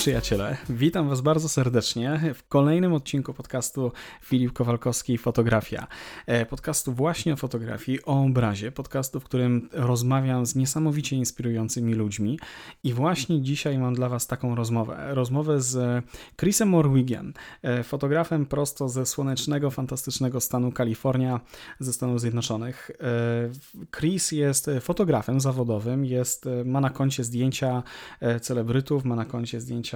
przyjaciele, witam Was bardzo serdecznie w kolejnym odcinku podcastu Filip Kowalkowski Fotografia. E, podcastu właśnie o fotografii, o obrazie, podcastu, w którym rozmawiam z niesamowicie inspirującymi ludźmi i właśnie dzisiaj mam dla Was taką rozmowę. Rozmowę z Chrisem Orwigiem, e, fotografem prosto ze słonecznego, fantastycznego stanu Kalifornia ze Stanów Zjednoczonych. E, Chris jest fotografem zawodowym, jest, ma na koncie zdjęcia celebrytów, ma na koncie zdjęcia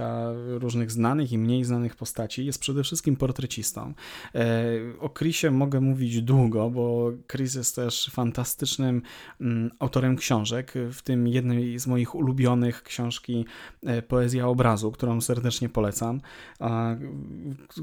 różnych znanych i mniej znanych postaci. Jest przede wszystkim portrecistą. E, o Chrisie mogę mówić długo, bo Chris jest też fantastycznym mm, autorem książek, w tym jednej z moich ulubionych książki e, Poezja obrazu, którą serdecznie polecam,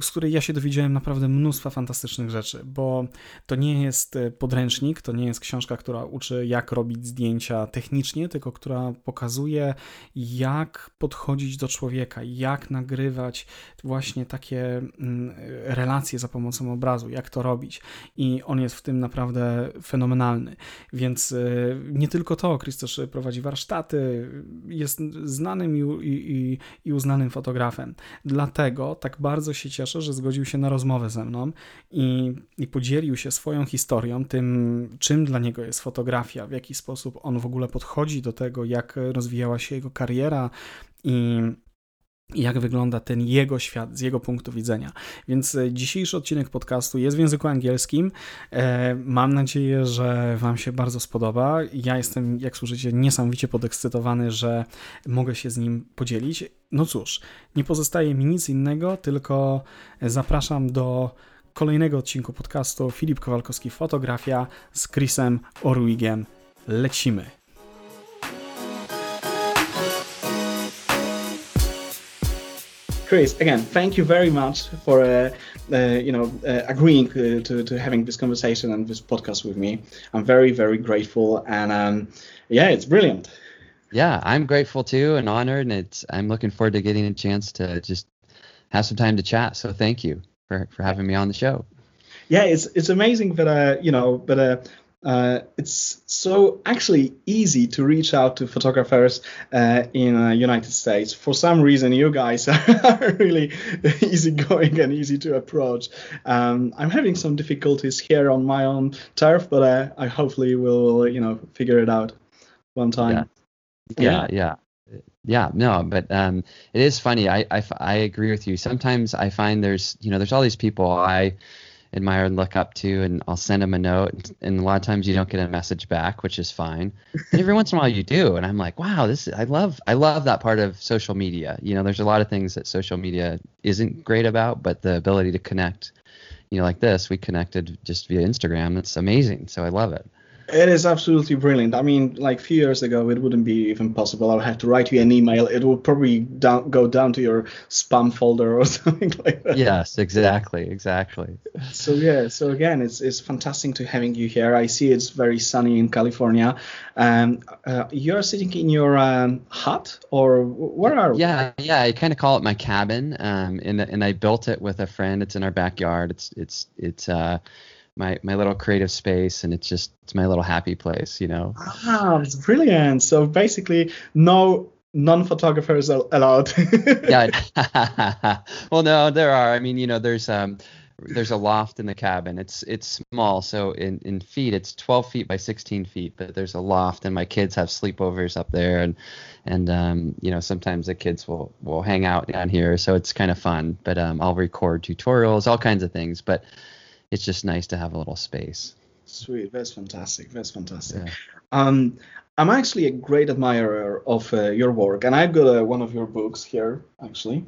z której ja się dowiedziałem naprawdę mnóstwa fantastycznych rzeczy, bo to nie jest e, podręcznik, to nie jest książka, która uczy jak robić zdjęcia technicznie, tylko która pokazuje jak podchodzić do człowieka, jak nagrywać właśnie takie mm, relacje za pomocą obrazu, jak to robić. I on jest w tym naprawdę fenomenalny. Więc y, nie tylko to, też prowadzi warsztaty, jest znanym i, i, i uznanym fotografem. Dlatego tak bardzo się cieszę, że zgodził się na rozmowę ze mną i, i podzielił się swoją historią, tym czym dla niego jest fotografia, w jaki sposób on w ogóle podchodzi do tego, jak rozwijała się jego kariera, i jak wygląda ten jego świat z jego punktu widzenia. Więc e, dzisiejszy odcinek podcastu jest w języku angielskim. E, mam nadzieję, że Wam się bardzo spodoba. Ja jestem, jak słyszycie, niesamowicie podekscytowany, że mogę się z nim podzielić. No cóż, nie pozostaje mi nic innego, tylko zapraszam do kolejnego odcinku podcastu Filip Kowalkowski Fotografia z Chrisem Orwigiem. Lecimy! Chris, again, thank you very much for uh, uh, you know uh, agreeing uh, to, to having this conversation and this podcast with me. I'm very very grateful, and um, yeah, it's brilliant. Yeah, I'm grateful too, and honored, and it's I'm looking forward to getting a chance to just have some time to chat. So thank you for for having me on the show. Yeah, it's it's amazing that uh you know but uh uh, it's so actually easy to reach out to photographers uh, in the uh, United States. For some reason, you guys are really easygoing and easy to approach. Um, I'm having some difficulties here on my own turf, but uh, I hopefully will, you know, figure it out one time. Yeah, yeah, yeah. yeah no but um, it is funny I, I i agree with you sometimes i find there's you know there's all these people i admire and look up to, and I'll send them a note. And a lot of times you don't get a message back, which is fine. And every once in a while you do, and I'm like, wow, this I love I love that part of social media. You know, there's a lot of things that social media isn't great about, but the ability to connect, you know, like this, we connected just via Instagram. It's amazing. So I love it. It is absolutely brilliant. I mean, like a few years ago, it wouldn't be even possible. I would have to write you an email. It would probably down, go down to your spam folder or something like that. Yes, exactly, exactly. So yeah, so again, it's it's fantastic to having you here. I see it's very sunny in California. Um, uh, you're sitting in your um, hut, or where are? Yeah, yeah. I kind of call it my cabin. Um, and and I built it with a friend. It's in our backyard. It's it's it's uh my my little creative space and it's just it's my little happy place you know? Ah it's brilliant. So basically no non-photographers are allowed. Yeah. Well no there are. I mean you know there's um there's a loft in the cabin. It's it's small. So in in feet it's 12 feet by 16 feet but there's a loft and my kids have sleepovers up there and and um you know sometimes the kids will will hang out down here. So it's kind of fun but um i'll record tutorials all kinds of things. But it's just nice to have a little space. Sweet, that's fantastic. That's fantastic. Yeah. Um, I'm actually a great admirer of uh, your work, and I've got uh, one of your books here, actually.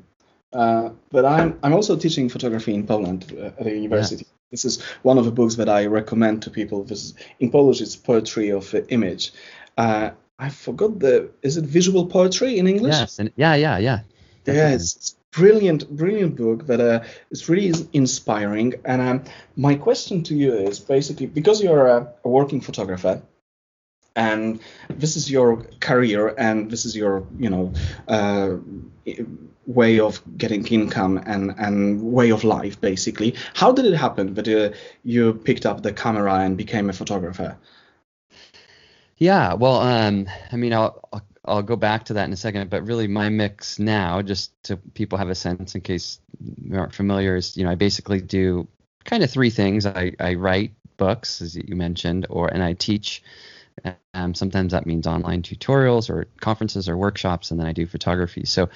Uh, but I'm I'm also teaching photography in Poland uh, at a university. Yeah. This is one of the books that I recommend to people. This is, in Polish, it's poetry of image. Uh, I forgot the is it visual poetry in English? Yes, and yeah, yeah, yeah. Definitely. Yeah, it's, brilliant, brilliant book that uh, is really inspiring. And um, my question to you is basically because you're a, a, working photographer, and this is your career, and this is your, you know, uh, way of getting income and and way of life, basically. How did it happen that uh, you picked up the camera and became a photographer? Yeah, well, um, I mean, I'll, I'll I'll go back to that in a second. But really, my mix now, just to people have a sense in case you aren't familiar, is you know I basically do kind of three things. I, I write books, as you mentioned, or and I teach. Um, sometimes that means online tutorials or conferences or workshops, and then I do photography. So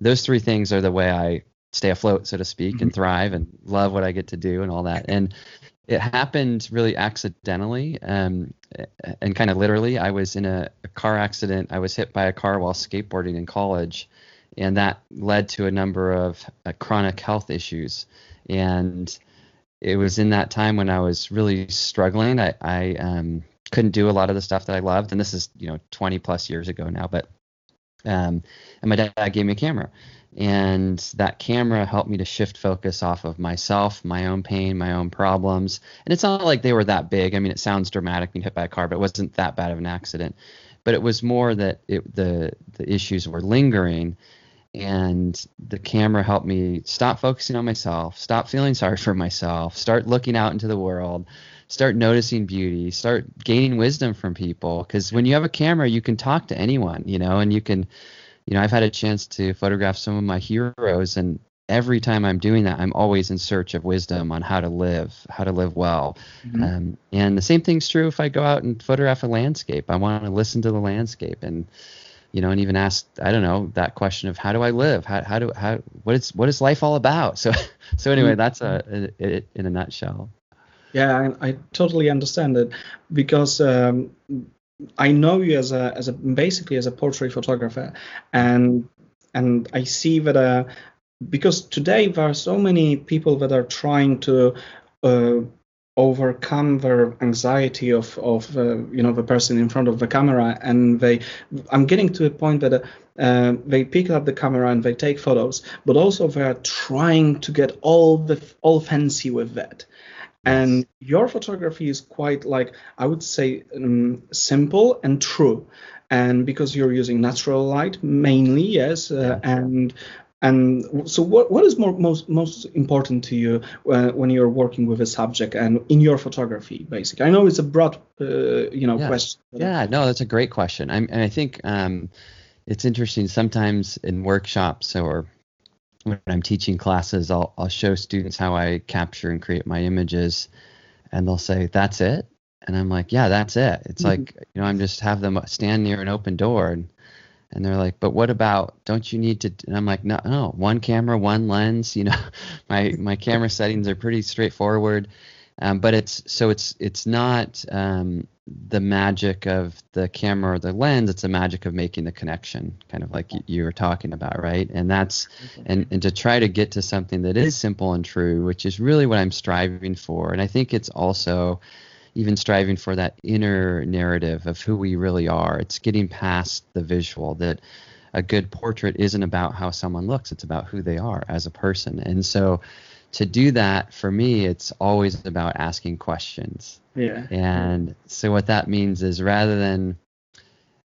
those three things are the way I stay afloat, so to speak, mm-hmm. and thrive and love what I get to do and all that. And it happened really accidentally um, and kind of literally. I was in a, a, car accident. I was hit by a car while skateboarding in college, and that led to a number of uh, chronic health issues. And it was in that time when I was really struggling. I, I um, couldn't do a lot of the stuff that I loved, and this is you know 20 plus years ago now. But um, and my dad gave me a camera, and that camera helped me to shift focus off of myself, my own pain, my own problems. And it's not like they were that big. I mean, it sounds dramatic being hit by a car, but it wasn't that bad of an accident. But it was more that it, the the issues were lingering, and the camera helped me stop focusing on myself, stop feeling sorry for myself, start looking out into the world, start noticing beauty, start gaining wisdom from people. Because when you have a camera, you can talk to anyone, you know, and you can you know, I've had a chance to photograph some of my heroes, and every time I'm doing that, I'm always in search of wisdom on how to live, how to live well. Mm-hmm. Um, and the same thing's true if I go out and photograph a landscape. I want to listen to the landscape and you know, and even ask, I don't know, that question of how do I live? How, how do, how, what is, what is life all about? So, so anyway, mm-hmm. that's a, it in a nutshell. Yeah, I, I totally understand it because um, I know you as a as a basically as a portrait photographer, and and I see that uh, because today there are so many people that are trying to uh, overcome their anxiety of of uh, you know the person in front of the camera, and they I'm getting to a point that. Uh, they pick up the camera and they take photos, but also they are trying to get all the all fancy with that and your photography is quite like i would say um, simple and true. And because you're using natural light mainly yes uh, and and so what, what is more, most most important to you uh, when you're working with a subject and in your photography basically i know it's a broad uh, you know yeah. question yeah no that's a great question. I'm, and i think um, it's interesting sometimes in workshops or when I'm teaching classes, I'll I'll show students how I capture and create my images, and they'll say, "That's it," and I'm like, "Yeah, that's it." It's mm-hmm. like you know, I'm just have them stand near an open door, and and they're like, "But what about? Don't you need to?" And I'm like, "No, no, one camera, one lens. You know, my my camera settings are pretty straightforward." Um, but it's so it's it's not um, the magic of the camera or the lens it's the magic of making the connection kind of like you, you were talking about right? And that's mm-hmm. and, and to try to get to something that is simple and true which is really what i'm striving for. And i think it's also even striving for that inner narrative of who we really are. It's getting past the visual that a good portrait isn't about how someone looks it's about who they are as a person. And so to do that for me it's always about asking questions. Yeah. And so what that means is rather than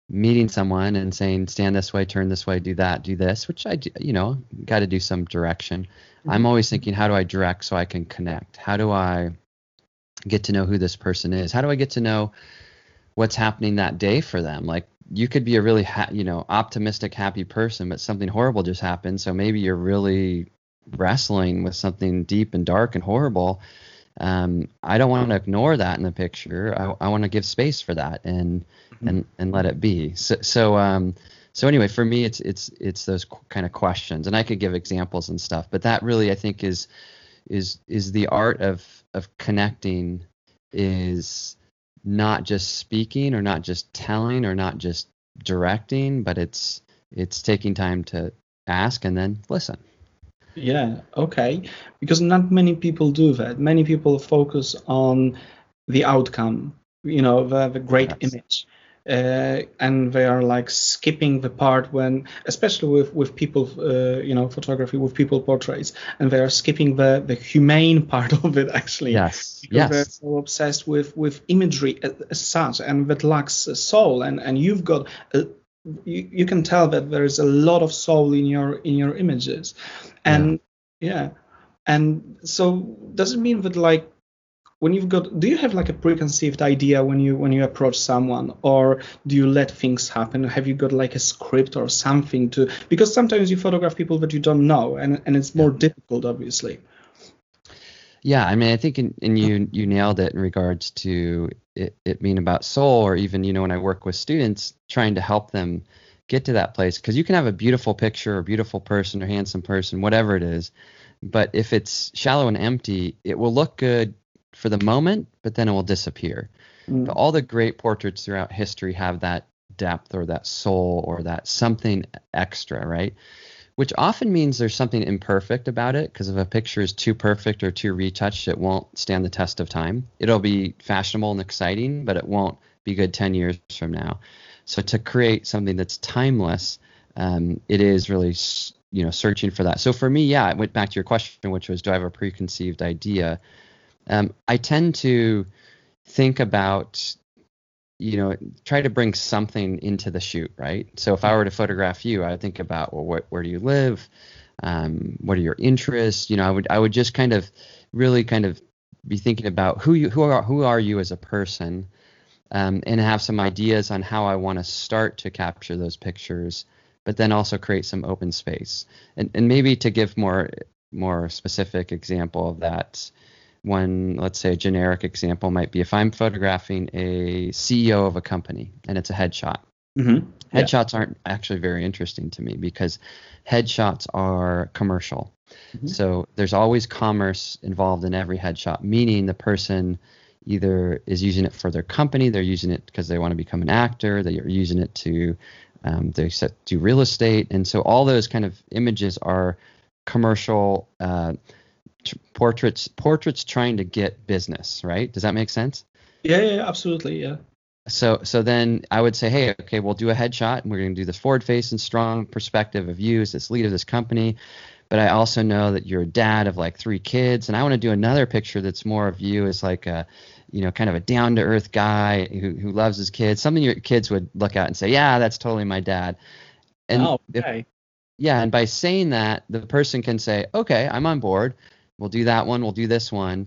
meeting someone and saying stand this way turn this way do that do this which i do, you know got to do some direction mm-hmm. i'm always thinking how do i direct so i can connect? How do i get to know who this person is? How do i get to know what's happening that day for them? Like you could be a really ha- you know optimistic happy person but something horrible just happened so maybe you're really wrestling with something deep and dark and horrible, um, I don't want to ignore that in the picture. I, I want to give space for that and mm-hmm. and and let it be. So so um, so anyway, for me, it's it's it's those kind of questions, and I could give examples and stuff, but that really I think is is is the art of of connecting is not just speaking or not just telling or not just directing, but it's it's taking time to ask and then listen. Yeah, okay. Because not many people do that. Many people focus on the outcome, you know, the, the great yes. image. Uh, and they are like skipping the part when, especially with with people, uh, you know, photography with people portraits, and they are skipping the the humane part of it actually. Yes. Because yes. they're so obsessed with with imagery as, as such, and that lacks soul. And and you've got a, you, you can tell that there is a lot of soul in your in your images. And yeah. yeah and so does it mean that like when you've got do you have like a preconceived idea when you when you approach someone? Or do you let things happen? Have you got like a script or something to because sometimes you photograph people that you don't know and and it's more yeah. difficult obviously. Yeah i mean i think in, in you you nailed it in regards to it, it being about soul or even you know when i work with students trying to help them get to that place because you can have a beautiful picture or beautiful person or handsome person whatever it is but if it's shallow and empty it will look good for the moment, but then it will disappear. Mm. All the great portraits throughout history have that depth or that soul or that something extra, right? Which often means there's something imperfect about it because if a picture is too perfect or too retouched, it won't stand the test of time. It'll be fashionable and exciting, but it won't be good 10 years from now. So to create something that's timeless, um, it is really you know searching for that. So for me, yeah, it went back to your question, which was, do I have a preconceived idea? um, I tend to think about, you know, try to bring something into the shoot, right? So if I were to photograph you, I would think about, well, what, where do you live? Um, what are your interests? You know, I would I would just kind of really kind of be thinking about who you who are who are you as a person, um, and have some ideas on how I want to start to capture those pictures, but then also create some open space. And and maybe to give more more specific example of that, one, let's say a generic example might be if I'm photographing a CEO of a company and it's a headshot. Mm-hmm. Headshots yeah. aren't actually very interesting to me because headshots are commercial. Mm-hmm. So there's always commerce involved in every headshot, meaning the person either is using it for their company, they're using it because they want to become an actor, they're using it to um, they set, do real estate, and so all those kind of images are commercial. Uh, portraits portraits trying to get business, right? Does that make sense? Yeah, yeah, absolutely, yeah. So so then I would say, hey, okay, we'll do a headshot, and we're going to do this forward facing, strong perspective of you as this lead of this company. But I also know that you're a dad of like three kids, and I want to do another picture that's more of you as like a, you know, kind of a down to earth guy who who loves his kids. Something your kids would look at and say, yeah, that's totally my dad. And oh, okay. If, yeah, and by saying that, the person can say, okay, I'm on board we'll do that one, we'll do this one.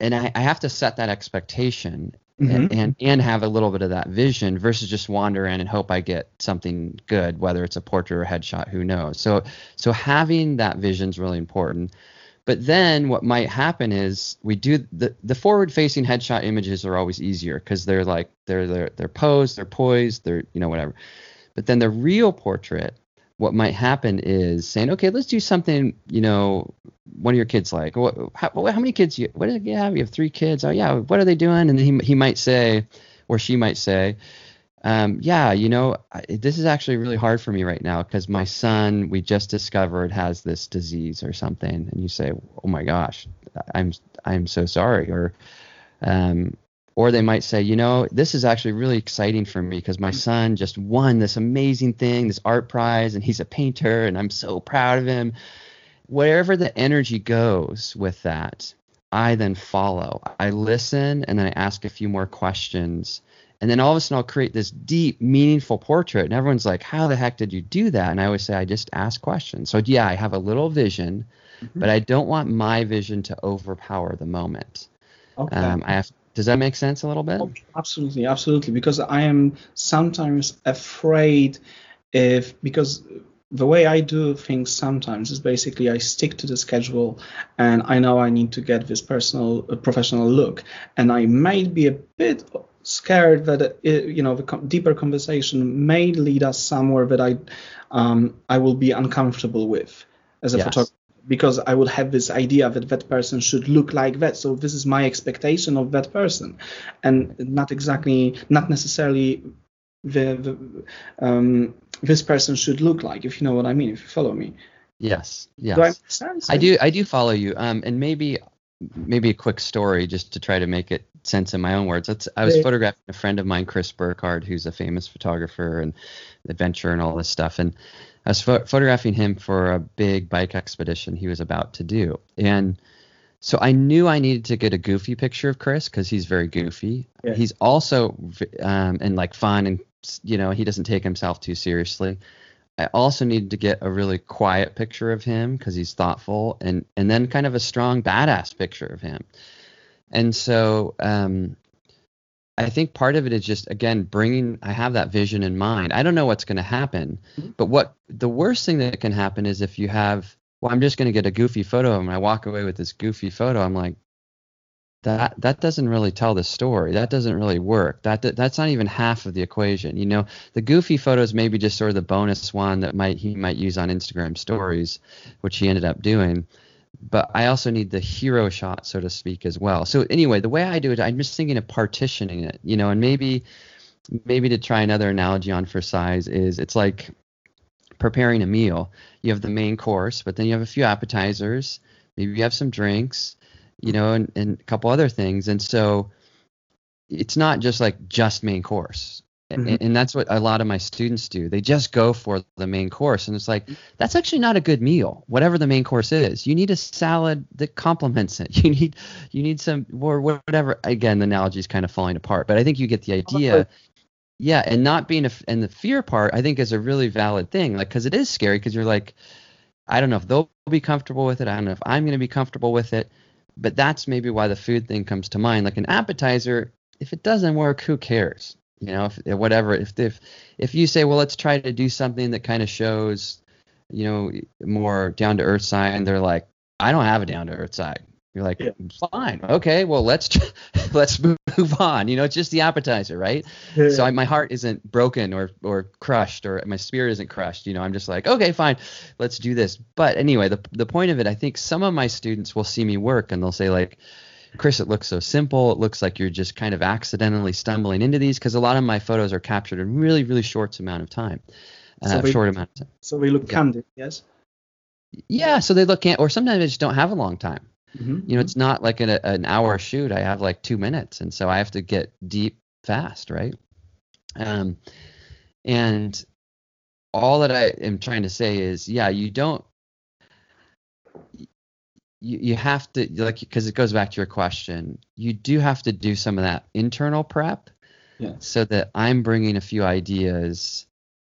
And I, I have to set that expectation mm-hmm. and, and, and have a little bit of that vision versus just wander in and hope I get something good, whether it's a portrait or a headshot, who knows. So so having that vision is really important. But then what might happen is we do the the forward facing headshot images are always easier because they're like they're they're they're posed, they're poised, they're you know whatever. But then the real portrait what might happen is saying, okay, let's do something, you know, one of your kids like, how, how many kids you, what did you have? You have three kids. Oh yeah. What are they doing? And he, he might say, or she might say, um, yeah, you know, I, this is actually really hard for me right now because my son, we just discovered has this disease or something. And you say, oh my gosh, I'm, I'm so sorry. Or, um, or they might say, you know, this is actually really exciting for me because my son just won this amazing thing, this art prize, and he's a painter, and I'm so proud of him. Wherever the energy goes with that, I then follow. I listen and then I ask a few more questions. And then all of a sudden I'll create this deep, meaningful portrait. And everyone's like, How the heck did you do that? And I always say, I just ask questions. So, yeah, I have a little vision, mm-hmm. but I don't want my vision to overpower the moment. Okay. Um, I have does that make sense a little bit? Absolutely, absolutely. Because I am sometimes afraid if because the way I do things sometimes is basically I stick to the schedule and I know I need to get this personal uh, professional look and I might be a bit scared that it, uh, you know the deeper conversation may lead us somewhere that I um, I will be uncomfortable with as a yes. photographer because I would have this idea that that person should look like that. So this is my expectation of that person, and not exactly, not necessarily the, the um, this person should look like. If you know what I mean, if you follow me. Yes. Yes. Do I. I do. I do follow you. Um, and maybe maybe a quick story just to try to make it sense in my own words. That's, I was photographing a friend of mine, Chris Burkard, who's a famous photographer and adventurer and all this stuff. And I was ph- photographing him for a big bike expedition he was about to do. And so I knew I needed to get a goofy picture of Chris because he's very goofy. Yeah. He's also um, and like fun and you know he doesn't take himself too seriously. I also needed to get a really quiet picture of him because he's thoughtful and and then kind of a strong badass picture of him. And so um, I think part of it is just again bringing. I have that vision in mind. I don't know what's going to happen, mm-hmm. but what the worst thing that can happen is if you have. Well, I'm just going to get a goofy photo of him. I walk away with this goofy photo. I'm like, that that doesn't really tell the story. That doesn't really work. That, that that's not even half of the equation. You know, the goofy photos maybe just sort of the bonus one that might he might use on Instagram stories, which he ended up doing but I also need the hero shot, so to speak, as well. So anyway, the way I do it, I'm just thinking of partitioning it, you know, and maybe maybe to try another analogy on for size is it's like preparing a meal. You have the main course, but then you have a few appetizers, maybe you have some drinks, you know, and, and a couple other things. And so it's not just like just main course. Mm-hmm. And, that's what a lot of my students do. They just go for the main course. And it's like, that's actually not a good meal, whatever the main course is. You need a salad that complements it. You need you need some or whatever. Again, the analogy is kind of falling apart, but I think you get the idea. Yeah, and not being a and the fear part, I think, is a really valid thing. Like, because it is scary. Because you're like, I don't know if they'll be comfortable with it. I don't know if I'm going to be comfortable with it. But that's maybe why the food thing comes to mind. Like an appetizer, if it doesn't work, who cares? You know if, whatever if if if you say well let's try to do something that kind of shows you know more down to earth side and they're like i don't have a down to earth side you're like yeah. fine okay well let's let's move on you know it's just the appetizer right yeah. so I, my heart isn't broken or or crushed or my spirit isn't crushed you know i'm just like okay fine let's do this but anyway the the point of it i think some of my students will see me work and they'll say like Chris, it looks so simple. It looks like you're just kind of accidentally stumbling into these because a lot of my photos are captured in really, really short amount of time. Uh, so short amount of time. So they look yeah. candid, yes? Yeah, so they look can or sometimes I just don't have a long time. Mm-hmm. You know, it's not like an, an hour shoot. I have like two minutes, and so I have to get deep fast, right? Um, and all that I am trying to say is, yeah, you don't you, you have to like because it goes back to your question you do have to do some of that internal prep yeah. so that i'm bringing a few ideas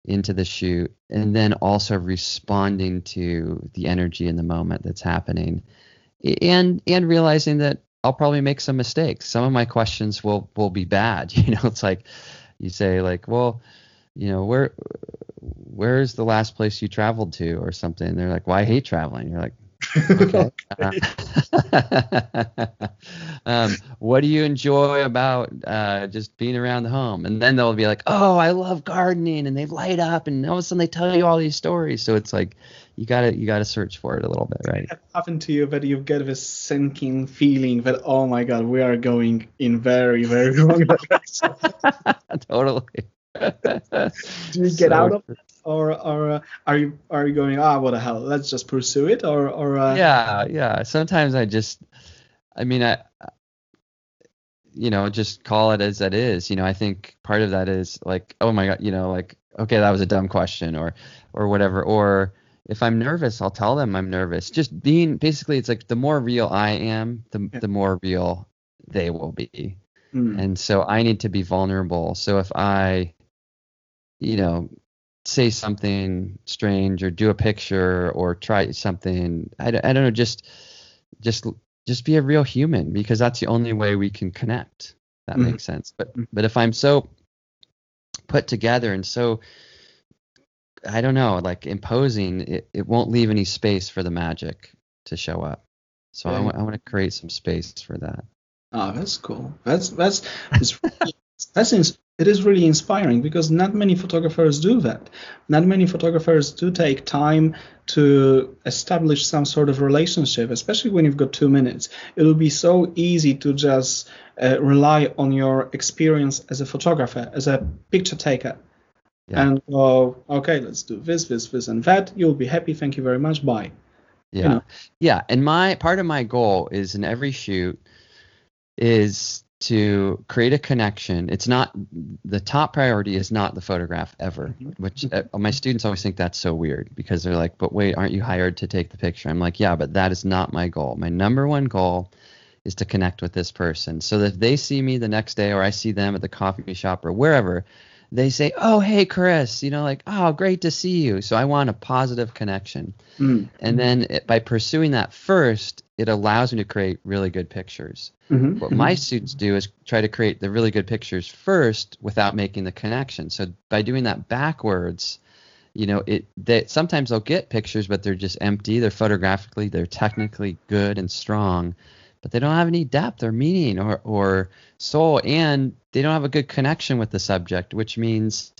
into the shoot and then also responding to the energy in the moment that's happening. And and realizing that i'll probably make some mistakes. Some of my questions will will be bad you know it's like you say like well you know where where's the last place you traveled to or something? They're like well i hate traveling. You're like Okay. um, what do you enjoy about uh, just being around the home? And then they'll be like, "Oh, I love gardening," and they light up, and all of a sudden they tell you all these stories. So it's like you gotta you gotta search for it a little bit, right? It happened to you that you get this sinking feeling that oh my god, we are going in very very wrong direction. totally. Do you get so, out of it? or or uh, are you are you going ah what the hell let's just pursue it or or uh... yeah yeah. Sometimes i just i mean i you know just call it as it is. You know i think part of that is like oh my god you know like okay that was a dumb question or or whatever. Or if i'm nervous i'll tell them i'm nervous. Just being basically it's like the more real i am the yeah. the more real they will be. Mm. and so i need to be vulnerable. So if i you know say something strange or do a picture or try something. I, I don't know just just just be a real human because that's the only way we can connect that mm-hmm. makes sense. But mm-hmm. but if i'm so put together and so i don't know like imposing it, it won't leave any space for the magic to show up. So I, w- I want to create some space for that. Oh that's cool. That's that's that's, that's it is really inspiring because not many photographers do that. Not many photographers do take time to establish some sort of relationship, especially when you've got two minutes. It will be so easy to just uh, rely on your experience as a photographer, as a picture taker. Yeah. And go, okay, let's do this, this, this, and that. You'll be happy. Thank you very much. Bye. Yeah. You know? Yeah. And my part of my goal is in every shoot is to create a connection. It's not the top priority is not the photograph ever, mm-hmm. which uh, my students always think that's so weird because they're like, "But wait, aren't you hired to take the picture?" I'm like, "Yeah, but that is not my goal. My number one goal is to connect with this person. So that if they see me the next day or I see them at the coffee shop or wherever, they say, "Oh, hey, Chris," you know, like, "Oh, great to see you." So I want a positive connection, Mm. and then it, by pursuing that first, it allows me to create really good pictures. Mhm. What my students do is try to create the really good pictures first without making the connection. So by doing that backwards, you know, it they sometimes they'll get pictures, but they're just empty. They're photographically, they're technically good and strong, but they don't have any depth or meaning or or soul, and they don't have a good connection with the subject, which means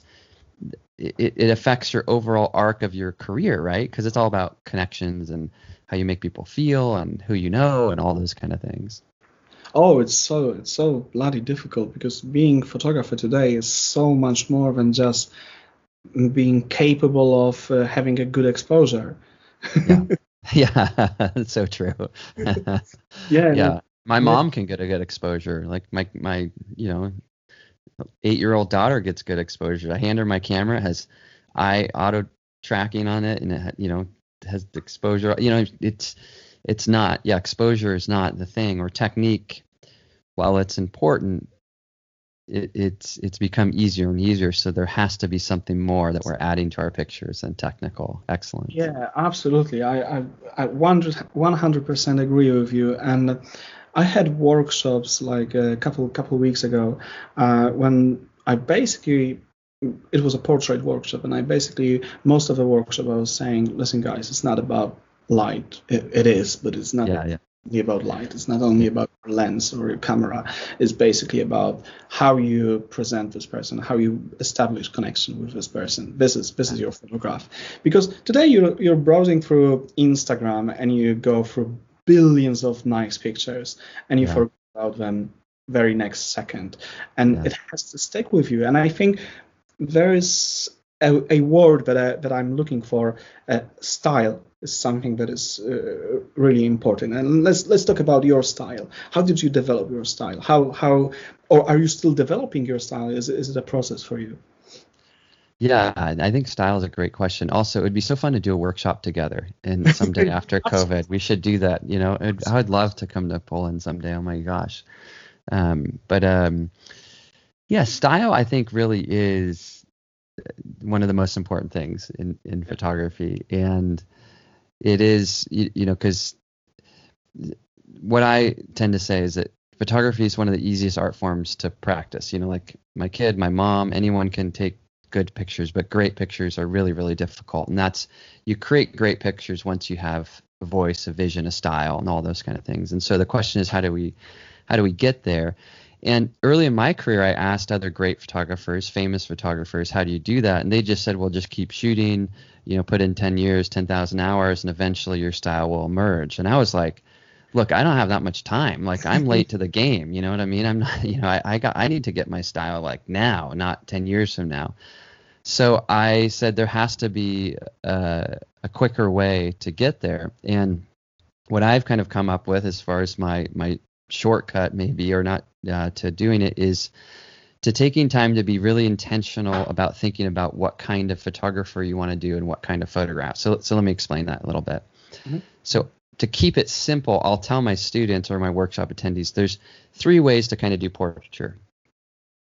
it, it affects your overall arc of your career, right? Because it's all about connections and how you make people feel and who you know and all those kind of things. Oh, it's so it's so bloody difficult because being a photographer today is so much more than just being capable of uh, having a good exposure. Yeah. Yeah, that's so true. Yeah, yeah, my mom can get a good exposure. Like my my you know eight year old daughter gets good exposure. I hand her my camera, has eye auto tracking on it, and it you know has the exposure. You know, it's it's not. Yeah, exposure is not the thing or technique. While it's important, it, it's it's become easier and easier. So there has to be something more that we're adding to our pictures than technical excellence. Yeah, absolutely. I I, I 100 percent agree with you. And I had workshops like a couple couple weeks ago uh, when I basically it was a portrait workshop, and I basically most of the workshop I was saying, listen, guys, it's not about light. It, it is, but it's not Yeah, yeah. only about light. It's not only about lens or your camera. is basically about how you present this person, how you establish connection with this person. This is this is your photograph. Because today you're you're browsing through Instagram and you go through billions of nice pictures and you Yeah. forget about them very next second. And Yeah. it has to stick with you. And I think there is a, a word that I, that I'm looking for. Uh, style is something that is uh, really important. And let's let's talk about your style. How did you develop your style? How how or are you still developing your style? Is is it a process for you? Yeah, I think style is a great question. Also, it would be so fun to do a workshop together, and someday after COVID, we should do that. You know, I'd, I would love to come to Poland someday. Oh my gosh, um, but um, yeah, style I think really is one of the most important things in in photography, and it is you, you know because what I tend to say is that photography is one of the easiest art forms to practice. You know, like my kid, my mom, anyone can take good pictures, but great pictures are really, really difficult. And that's you create great pictures once you have a voice, a vision, a style, and all those kind of things. And so the question is, how do we, how do we get there? And early in my career, I asked other great photographers, famous photographers, how do you do that? And they just said, well, just keep shooting, you know, put in 10 years, 10,000 hours, and eventually your style will emerge. And I was like, look, I don't have that much time. Like I'm late to the game. You know what I mean? I'm not, you know, I, I got, I need to get my style like now, not 10 years from now. So I said there has to be a, a quicker way to get there. And what I've kind of come up with as far as my, my shortcut maybe, or not uh, to doing it is to taking time to be really intentional about thinking about what kind of photographer you want to do and what kind of photograph. So, so let me explain that a little bit. Mhm. So to keep it simple, I'll tell my students or my workshop attendees there's three ways to kind of do portraiture.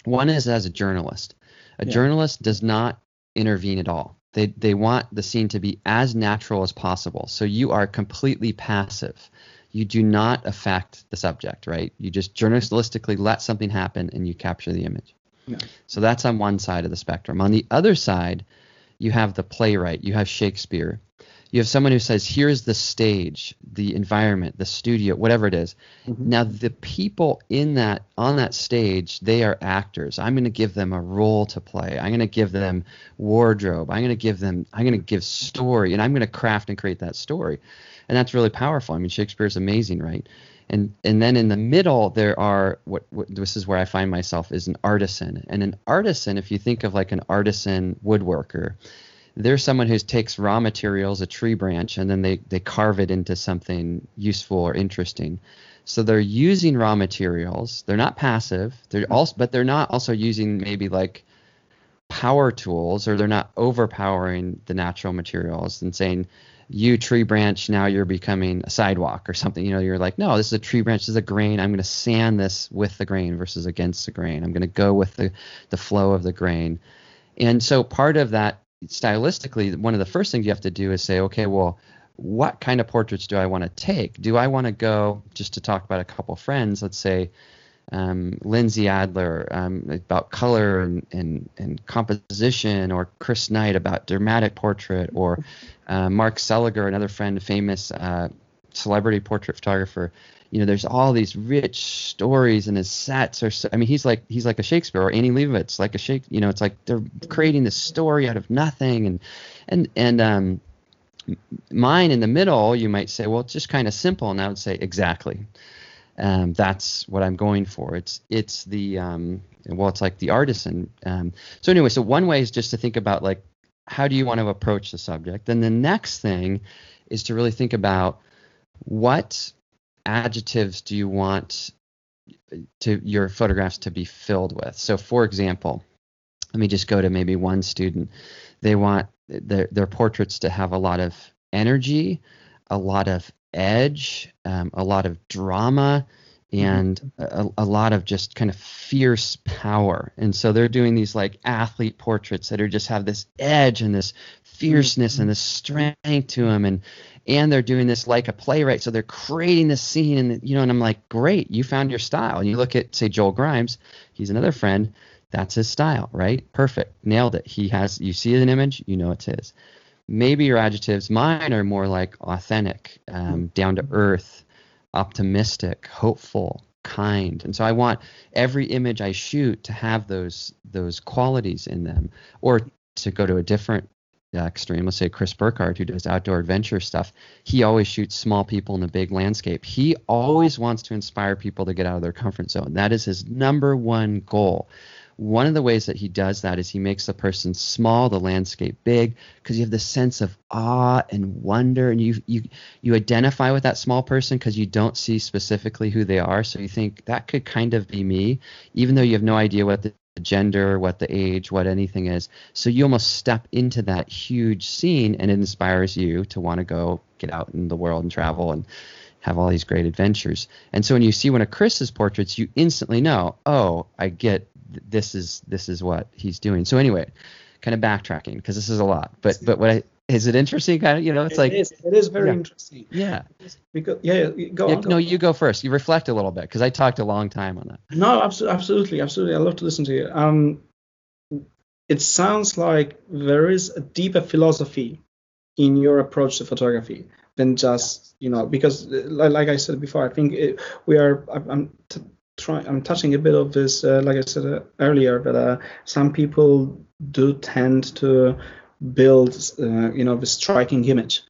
One is as a journalist. A Yeah. journalist does not intervene at all. They they want the scene to be as natural as possible. So you are completely passive. You do not affect the subject, right? You just journalistically let something happen and you capture the image. So that's on one side of the spectrum. On the other side, you have the playwright, you have Shakespeare. You have someone who says, here's the stage, the environment, the studio, whatever it is. Mhm. Now the people in that on that stage, they are actors. I'm going to give them a role to play. I'm going to give them wardrobe. I'm going to give them I'm going to give story and I'm going to craft and create that story. And that's really powerful. I mean Shakespeare's amazing, right? And and then in the middle there are what, what this is where I find myself is an artisan. And an artisan if you think of like an artisan woodworker, they're someone who takes raw materials, a tree branch, and then they, they carve it into something useful or interesting. So they're using raw materials. They're not passive. They're mm-hmm. also, but they're not also using maybe like power tools, or they're not overpowering the natural materials and saying, you tree branch now you're becoming a sidewalk or something. You know you're like no this is a tree branch this is a grain. I'm going to sand this with the grain versus against the grain. I'm going to go with the the flow of the grain. And so part of that stylistically one of the first things you have to do is say okay well what kind of portraits do i want to take? Do i want to go just to talk about a couple friends let's say um, Lindsay Adler um, about color and, and, and composition, or Chris Knight about dramatic portrait, or uh, Mark Seliger, another friend, famous uh, celebrity portrait photographer. You know, there's all these rich stories, and his sets are. So, I mean, he's like he's like a Shakespeare or Annie Leibovitz, like a Shake. You know, it's like they're creating this story out of nothing, and and and um, mine in the middle, you might say, well, it's just kind of simple, and I would say exactly um, that's what I'm going for. It's it's the um, well, it's like the artisan. Um, so anyway, so one way is just to think about like how do you want to approach the subject. Then the next thing is to really think about what adjectives do you want to your photographs to be filled with. So for example, let me just go to maybe one student. They want their their portraits to have a lot of energy, a lot of edge, um, a lot of drama, mm-hmm. and a, a, lot of just kind of fierce power. And so they're doing these like athlete portraits that are just have this edge and this fierceness and mm-hmm. this strength to them and and they're doing this like a playwright. So they're creating this scene and you know and i'm like great you found your style. And you look at say joel grimes he's another friend. That's his style right? Perfect. Nailed it. He has you see an image you know it's his maybe your adjectives mine are more like authentic um, down to earth optimistic hopeful kind. And so i want every image i shoot to have those those qualities in them or to go to a different uh, extreme. Let's say chris burkard who does outdoor adventure stuff he always shoots small people in a big landscape. He always wants to inspire people to get out of their comfort zone. That is his number one goal one of the ways that he does that is he makes the person small, the landscape big, because you have this sense of awe and wonder, and you you you identify with that small person because you don't see specifically who they are. So you think that could kind of be me, even though you have no idea what the gender, what the age, what anything is. So you almost step into that huge scene, and it inspires you to want to go get out in the world and travel and have all these great adventures. And so when you see one of Chris's portraits, you instantly know, oh, I get this is this is what he's doing. So anyway, kind of backtracking because this is a lot. But but what I is it interesting? Kind of, you know, it's it like is, it is very yeah. interesting. Yeah. Because yeah, go yeah, on. No, on. you go first. You reflect a little bit because I talked a long time on that. No, absolutely, absolutely. I love to listen to you. Um, it sounds like there is a deeper philosophy in your approach to photography than just yeah. you know because like, like I said before, I think it, we are. I'm t- try, I'm touching a bit of this, uh, like I said uh, earlier, that uh, some people do tend to build, uh, you know, the striking image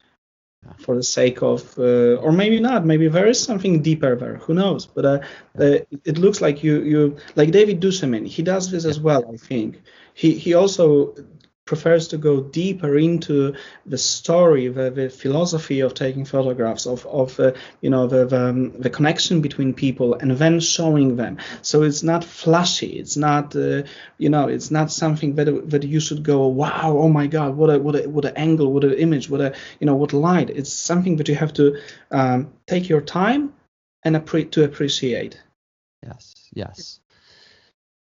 for the sake of, uh, or maybe not. Maybe there is something deeper there. Who knows? But uh, it looks like you, you, like David Duchemin. He does this as well. I think he he also prefers to go deeper into the story, the, the philosophy of taking photographs, of, of uh, you know the, the, um, the, connection between people, and then showing them. So it's not flashy. It's not uh, you know it's not something that that you should go wow oh my god what a what a what an angle what an image what a you know what light. It's something that you have to um, take your time and appre- to appreciate. Yes. Yes.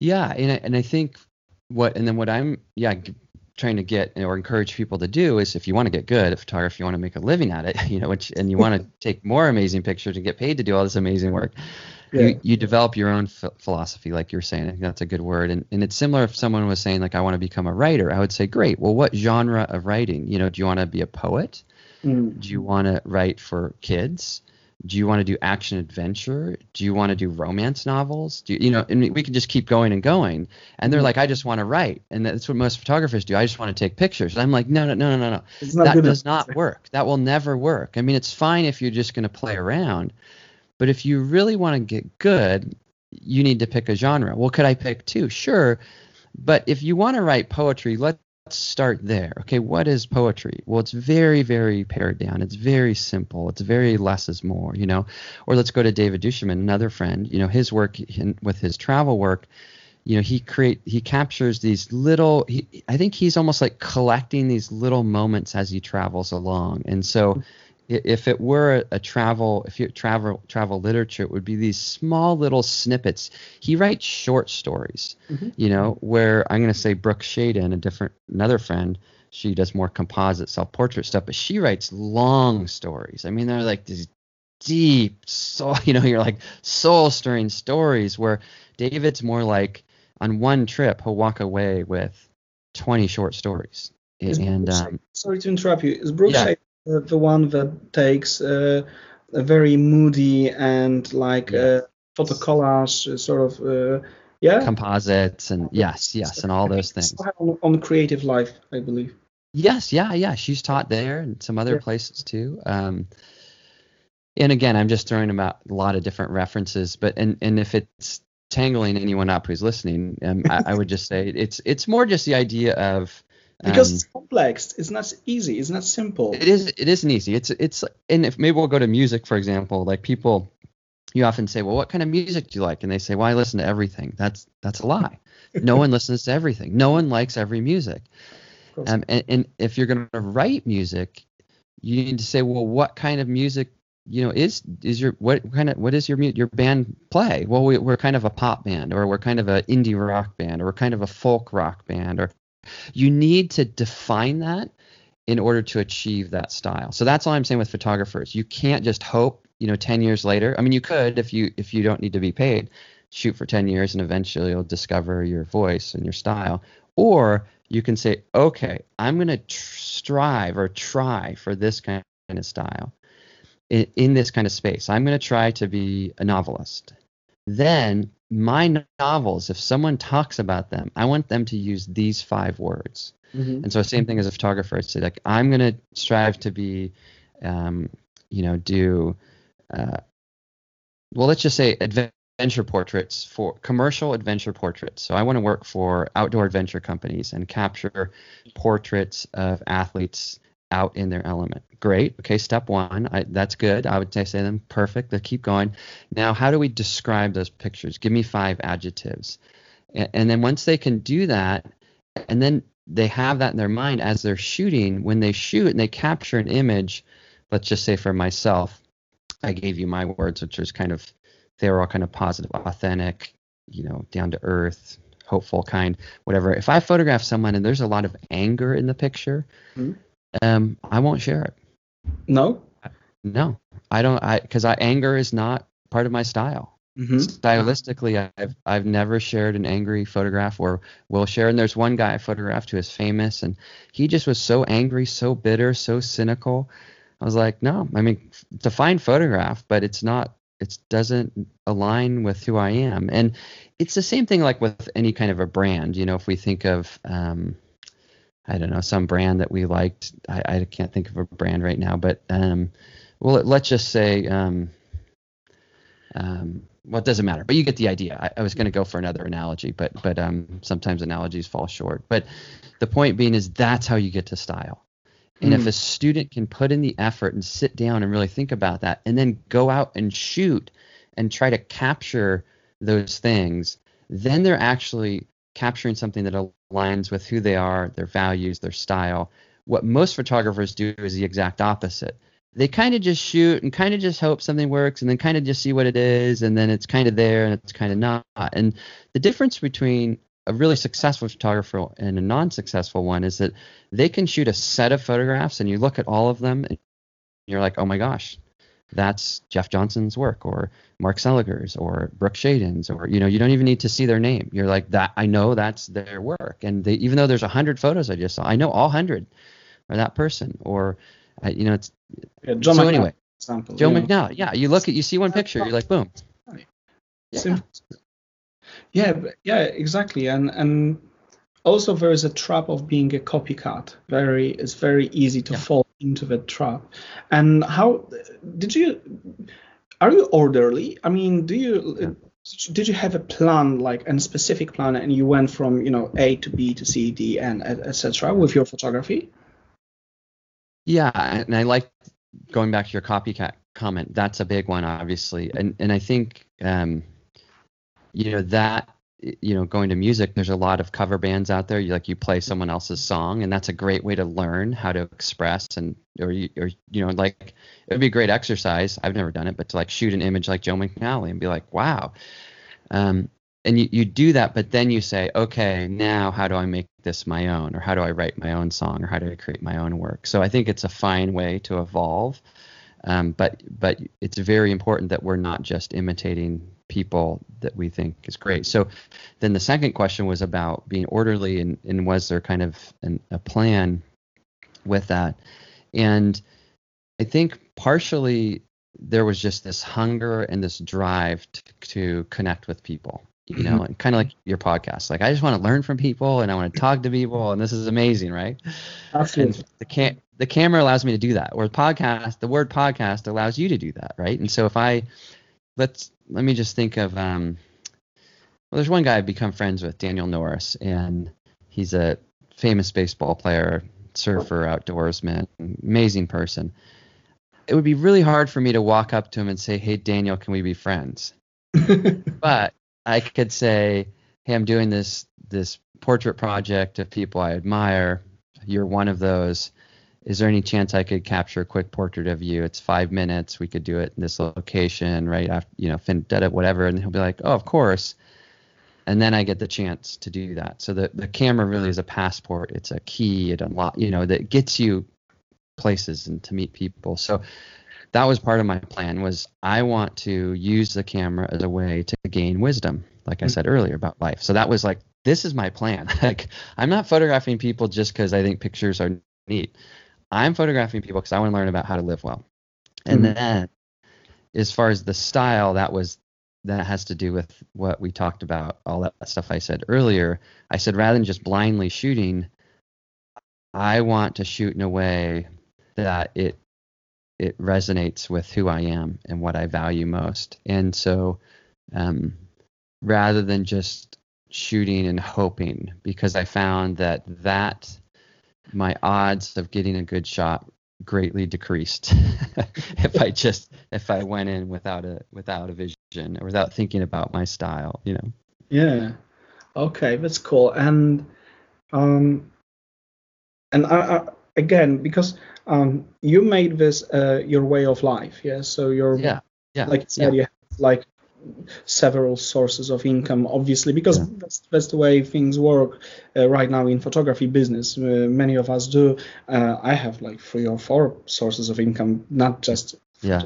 Yeah, and I, and I think what and then what I'm yeah trying to get or encourage people to do is if you want to get good at photography, you want to make a living at it, you know, which, and you want to take more amazing pictures and get paid to do all this amazing work. Yeah. You, you develop your own ph- philosophy, like you're saying. I think that's a good word. And, and it's similar if someone was saying, like, I want to become a writer, I would say, great. Well, what genre of writing? You know, do you want to be a poet? Mm. Do you want to write for kids? Do you want to do action adventure? Do you want to do romance novels? Do you, you know and we can just keep going and going. And they're mm-hmm. like i just want to write. And that's what most photographers do. I just want to take pictures. And i'm like no no no no no no. That does not work. That will never work. I mean it's fine if you're just going to play around but if you really want to get good you need to pick a genre. Well could i pick two? Sure but if you want to write poetry let let's start there. Okay, what is poetry? Well, it's very, very pared down. It's very simple. It's very less is more, you know. Or let's go to David Duchemin, another friend. You know, his work in, with his travel work, you know he create he captures these little he, i think he's almost like collecting these little moments as he travels along and so mm. If it were a travel if you travel travel literature it would be these small little snippets he writes short stories mm-hmm. you know where i'm going to say brooke shaden a different another friend she does more composite self-portrait stuff but she writes long stories i mean they're like these deep soul you know you're like soul stirring stories where david's more like on one trip he'll walk away with 20 short stories is and um, sorry to interrupt you is brooke yeah. the, the one that takes uh, a very moody and like yeah. uh, photo collage uh, sort of uh, yeah composites and yes yes and all those things on, on CreativeLive i believe yes yeah yeah she's taught there and some other yeah. places too um, and again, I'm just throwing about a lot of different references, but and and if it's tangling anyone up who's listening, um, I, I, would just say it's it's more just the idea of um, because it's complex. It's not easy. It's not simple. It is. It isn't easy. It's it's and if maybe we'll go to music for example. Like people, you often say, well, what kind of music do you like? And they say, well, I listen to everything. That's that's a lie. no one listens to everything. No one likes every music. Um, and, and if you're going to write music, you need to say, well, what kind of music you know is is your what kind of what is your your band play well we, we're kind of a pop band or we're kind of an indie rock band or we're kind of a folk rock band or you need to define that in order to achieve that style so that's all i'm saying with photographers you can't just hope you know 10 years later i mean you could if you if you don't need to be paid shoot for 10 years and eventually you'll discover your voice and your style or you can say okay i'm going to tr- strive or try for this kind of style in, in this kind of space. I'm going to try to be a novelist. Then my novels, if someone talks about them, I want them to use these five words. Mm-hmm. And so same thing as a photographer. I'd say like I'm going to strive to be, um, you know, do, uh, well, let's just say adventure portraits for commercial adventure portraits. So I want to work for outdoor adventure companies and capture portraits of athletes out in their element. Great. Okay, step one. I, that's good. I would say, say them perfect. Let's keep going. Now, how do we describe those pictures? Give me five adjectives. And, and then once they can do that, and then they have that in their mind as they're shooting, when they shoot and they capture an image, let's just say for myself, I gave you my words, which was kind of, they were all kind of positive, authentic, you know, down to earth, hopeful kind, whatever. If I photograph someone and there's a lot of anger in the picture, mm-hmm um, I won't share it. No. No, I don't. I because I anger is not part of my style. Mm-hmm. Stylistically, I've I've never shared an angry photograph or will share. And there's one guy I photographed who is famous, and he just was so angry, so bitter, so cynical. I was like, no, I mean, it's a fine photograph, but it's not. It doesn't align with who I am, and it's the same thing like with any kind of a brand. You know, if we think of um, I don't know some brand that we liked. I, I can't think of a brand right now, but um, well, let's just say um, um, well, it doesn't matter, but you get the idea. I, I was going to go for another analogy, but but um, sometimes analogies fall short. But the point being is that's how you get to style. And mm. if a student can put in the effort and sit down and really think about that, and then go out and shoot and try to capture those things, then they're actually capturing something that aligns with who they are, their values, their style. What most photographers do is the exact opposite. They kind of just shoot and kind of just hope something works and then kind of just see what it is and then it's kind of there and it's kind of not. And the difference between a really successful photographer and a non-successful one is that they can shoot a set of photographs and you look at all of them and you're like, "Oh my gosh, that's Jeff Johnson's work or Mark Seliger's or Brooke Shaden's or you know you don't even need to see their name. You're like that. I know that's their work, and they, even though there's a hundred photos I just saw, I know all hundred are that person or uh, you know it's yeah, John so anyway. Example, Joe yeah. McNally. Yeah, you look at you see one picture, you're like boom. Yeah, yeah, yeah exactly, and and also there is a trap of being a copycat. Very, it's very easy to yeah. fall into that trap. And how did you? Are you orderly? I mean, do you? Yeah. Did you have a plan, like a specific plan, and you went from you know A to B to C, D, and etc. with your photography? Yeah, and I like going back to your copycat comment. That's a big one, obviously, and and I think um, you know that you know going to music there's a lot of cover bands out there. You like you play someone else's song and that's a great way to learn how to express and or you or you know like it would be a great exercise. I've never done it but to like shoot an image like joe mcnally and be like wow. Um, and you, you do that but then you say okay now how do i make this my own? Or how do i write my own song? Or how do i create my own work? So i think it's a fine way to evolve. Um, but but it's very important that we're not just imitating people that we think is great. So then the second question was about being orderly and, and was there kind of an, a plan with that? And I think partially there was just this hunger and this drive to, to connect with people you know, mm-hmm. kind of like your podcast. Like, I just want to learn from people and I want to talk to people, and this is amazing, right? Absolutely. And the the camera allows me to do that, or podcast, the word podcast allows you to do that, right? And so if I let's let me just think of um, well, there's one guy I've become friends with, Daniel Norris, and he's a famous baseball player, surfer, outdoorsman, amazing person. It would be really hard for me to walk up to him and say, "Hey, Daniel, can we be friends?" but I could say, "Hey, I'm doing this this portrait project of people I admire. You're one of those. Is there any chance I could capture a quick portrait of you? It's five minutes. We could do it in this location, right after you know, Vendetta, whatever." And he'll be like, "Oh, of course." And then I get the chance to do that. So the the camera really is a passport. It's a key. It unlock, you know, that gets you places and to meet people. So that was part of my plan was I want to use the camera as a way to gain wisdom, like I mm-hmm. said earlier about life. So that was like this is my plan. like I'm not photographing people just because I think pictures are neat. I'm photographing people because I want to learn about how to live well. And mm-hmm. then as far as the style, that was that has to do with what we talked about, all that stuff I said earlier. I said rather than just blindly shooting, I want to shoot in a way that it it resonates with who I am and what I value most. And so, um, rather than just shooting and hoping, because I found that that my odds of getting a good shot greatly decreased if I just if I went in without a without a vision or without thinking about my style, you know. Yeah. Okay, that's cool. And um and I, I again because um, you made this uh, your way of life, yeah. So you're yeah, yeah, like you said, yeah. you have like several sources of income, obviously, because yeah. that's that's the way things work uh, right now in photography business. Uh, many of us do. Uh, I have like three or four sources of income, not just yeah.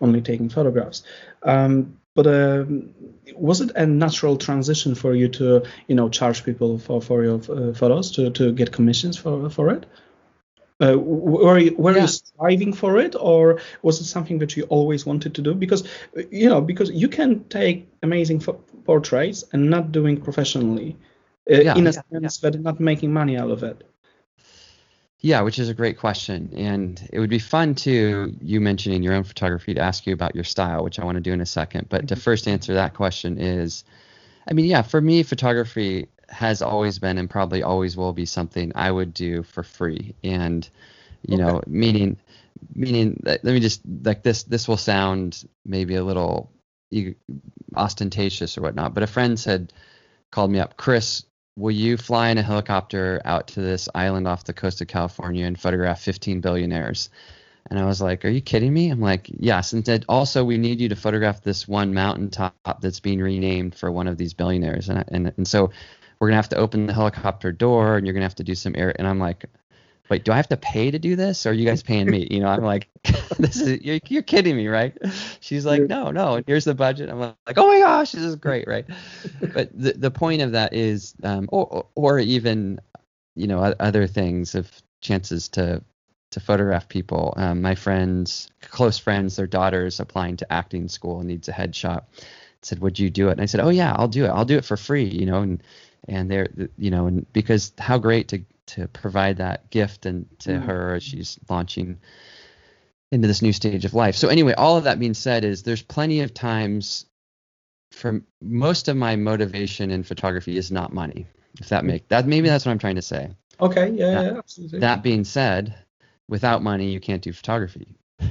only taking photographs. Um, but um, was it a natural transition for you to, you know, charge people for for your uh, photos to to get commissions for for it? Uh, were you, were yeah. you striving for it, or was it something that you always wanted to do? Because you know, because you can take amazing portraits and not doing professionally, uh, yeah, in a yeah, sense that not making money out of it. Yeah, which is a great question, and it would be fun to You mentioning your own photography to ask you about your style, which I want to do in a second. But mm-hmm. to first answer that question is, I mean, yeah, for me, photography has always been and probably always will be something I would do for free. And you okay. know, meaning meaning let me just like this this will sound maybe a little ostentatious or whatnot, but a friend said called me up, Chris, will you fly in a helicopter out to this island off the coast of California and photograph 15 billionaires? And I was like, Are you kidding me? I'm like, Yes. And said, Also, we need you to photograph this one mountaintop that's being renamed for one of these billionaires. And, and, and so we're gonna have to open the helicopter door and you're gonna have to do some air and i'm like wait do i have to pay to do this or are you guys paying me? You know i'm like this is you're, you're kidding me right? She's like no no and here's the budget. I'm like oh my gosh this is great right? But the, the point of that is um, or, or even you know other things of chances to to photograph people. Um, my friends close friends their daughters applying to acting school needs a headshot. Said would you do it? And i said oh yeah i'll do it. I'll do it for free you know and and they're you know and because how great to to provide that gift and to mm her as she's launching into this new stage of life. So anyway, all of that being said is there's plenty of times for most of my motivation in photography is not money. If that make that maybe that's what I'm trying to say. Okay, yeah, that, yeah absolutely. That being said, without money you can't do photography.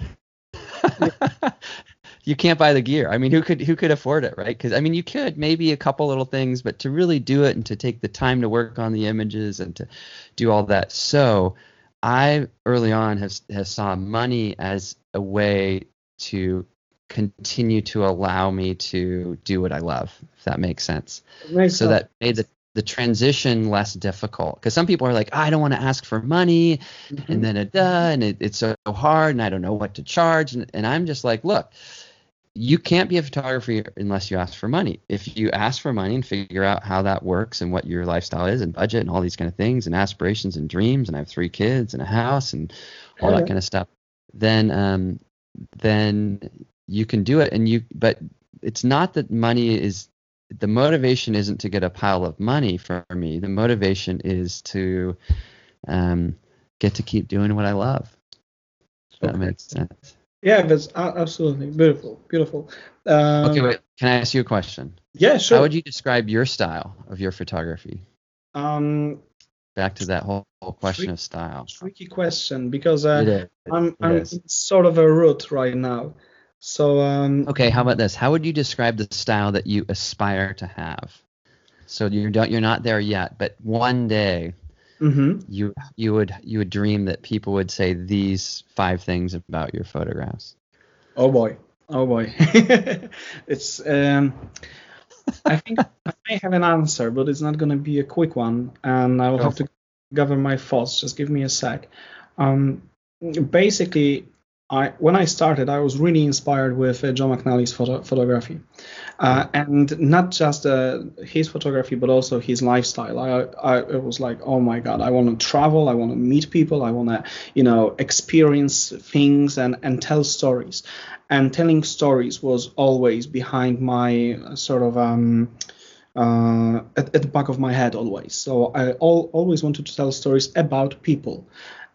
you can't buy the gear. I mean, who could who could afford it, right? Because I mean, you could maybe a couple little things, but to really do it and to take the time to work on the images and to do all that. So I early on have have saw money as a way to continue to allow me to do what I love, if that makes sense. Makes so that made the the transition less difficult because some people are like I don't want to ask for money Mhm. and then it uh, and it, it's so hard and I don't know what to charge and, and I'm just like look you can't be a photographer unless you ask for money. If you ask for money and figure out how that works and what your lifestyle is and budget and all these kind of things and aspirations and dreams and I have three kids and a house and all that kind of stuff then um then you can do it. And you but it's not that money is the motivation isn't to get a pile of money for me. The motivation is to um get to keep doing what I love. If that makes sense. Yeah, that's absolutely beautiful, beautiful. Um, Okay, wait. Can I ask you a question? Yeah, sure. How would you describe your style of your photography? um, Back to that whole, whole question Trick- of style. tricky question because uh, I'm I'm sort of a root right now. So um, Okay, how about this? How would you describe the style that you aspire to have? So you don't you're not there yet, but one day mhm. you you would you would dream that people would say these five things about your photographs. Oh boy. Oh boy. it's um I think I may have an answer, but it's not gonna be a quick one and I will Go have to gather my thoughts. Just give me a sec. Um basically I when I started I was really inspired with uh, John McNally's photo- photography. Uh, and not just uh, his photography, but also his lifestyle. I, I it was like, oh my god, I want to travel, I want to meet people, I want to, you know, experience things and and tell stories. And telling stories was always behind my uh, sort of um, uh, at, at the back of my head always. So I al- always wanted to tell stories about people,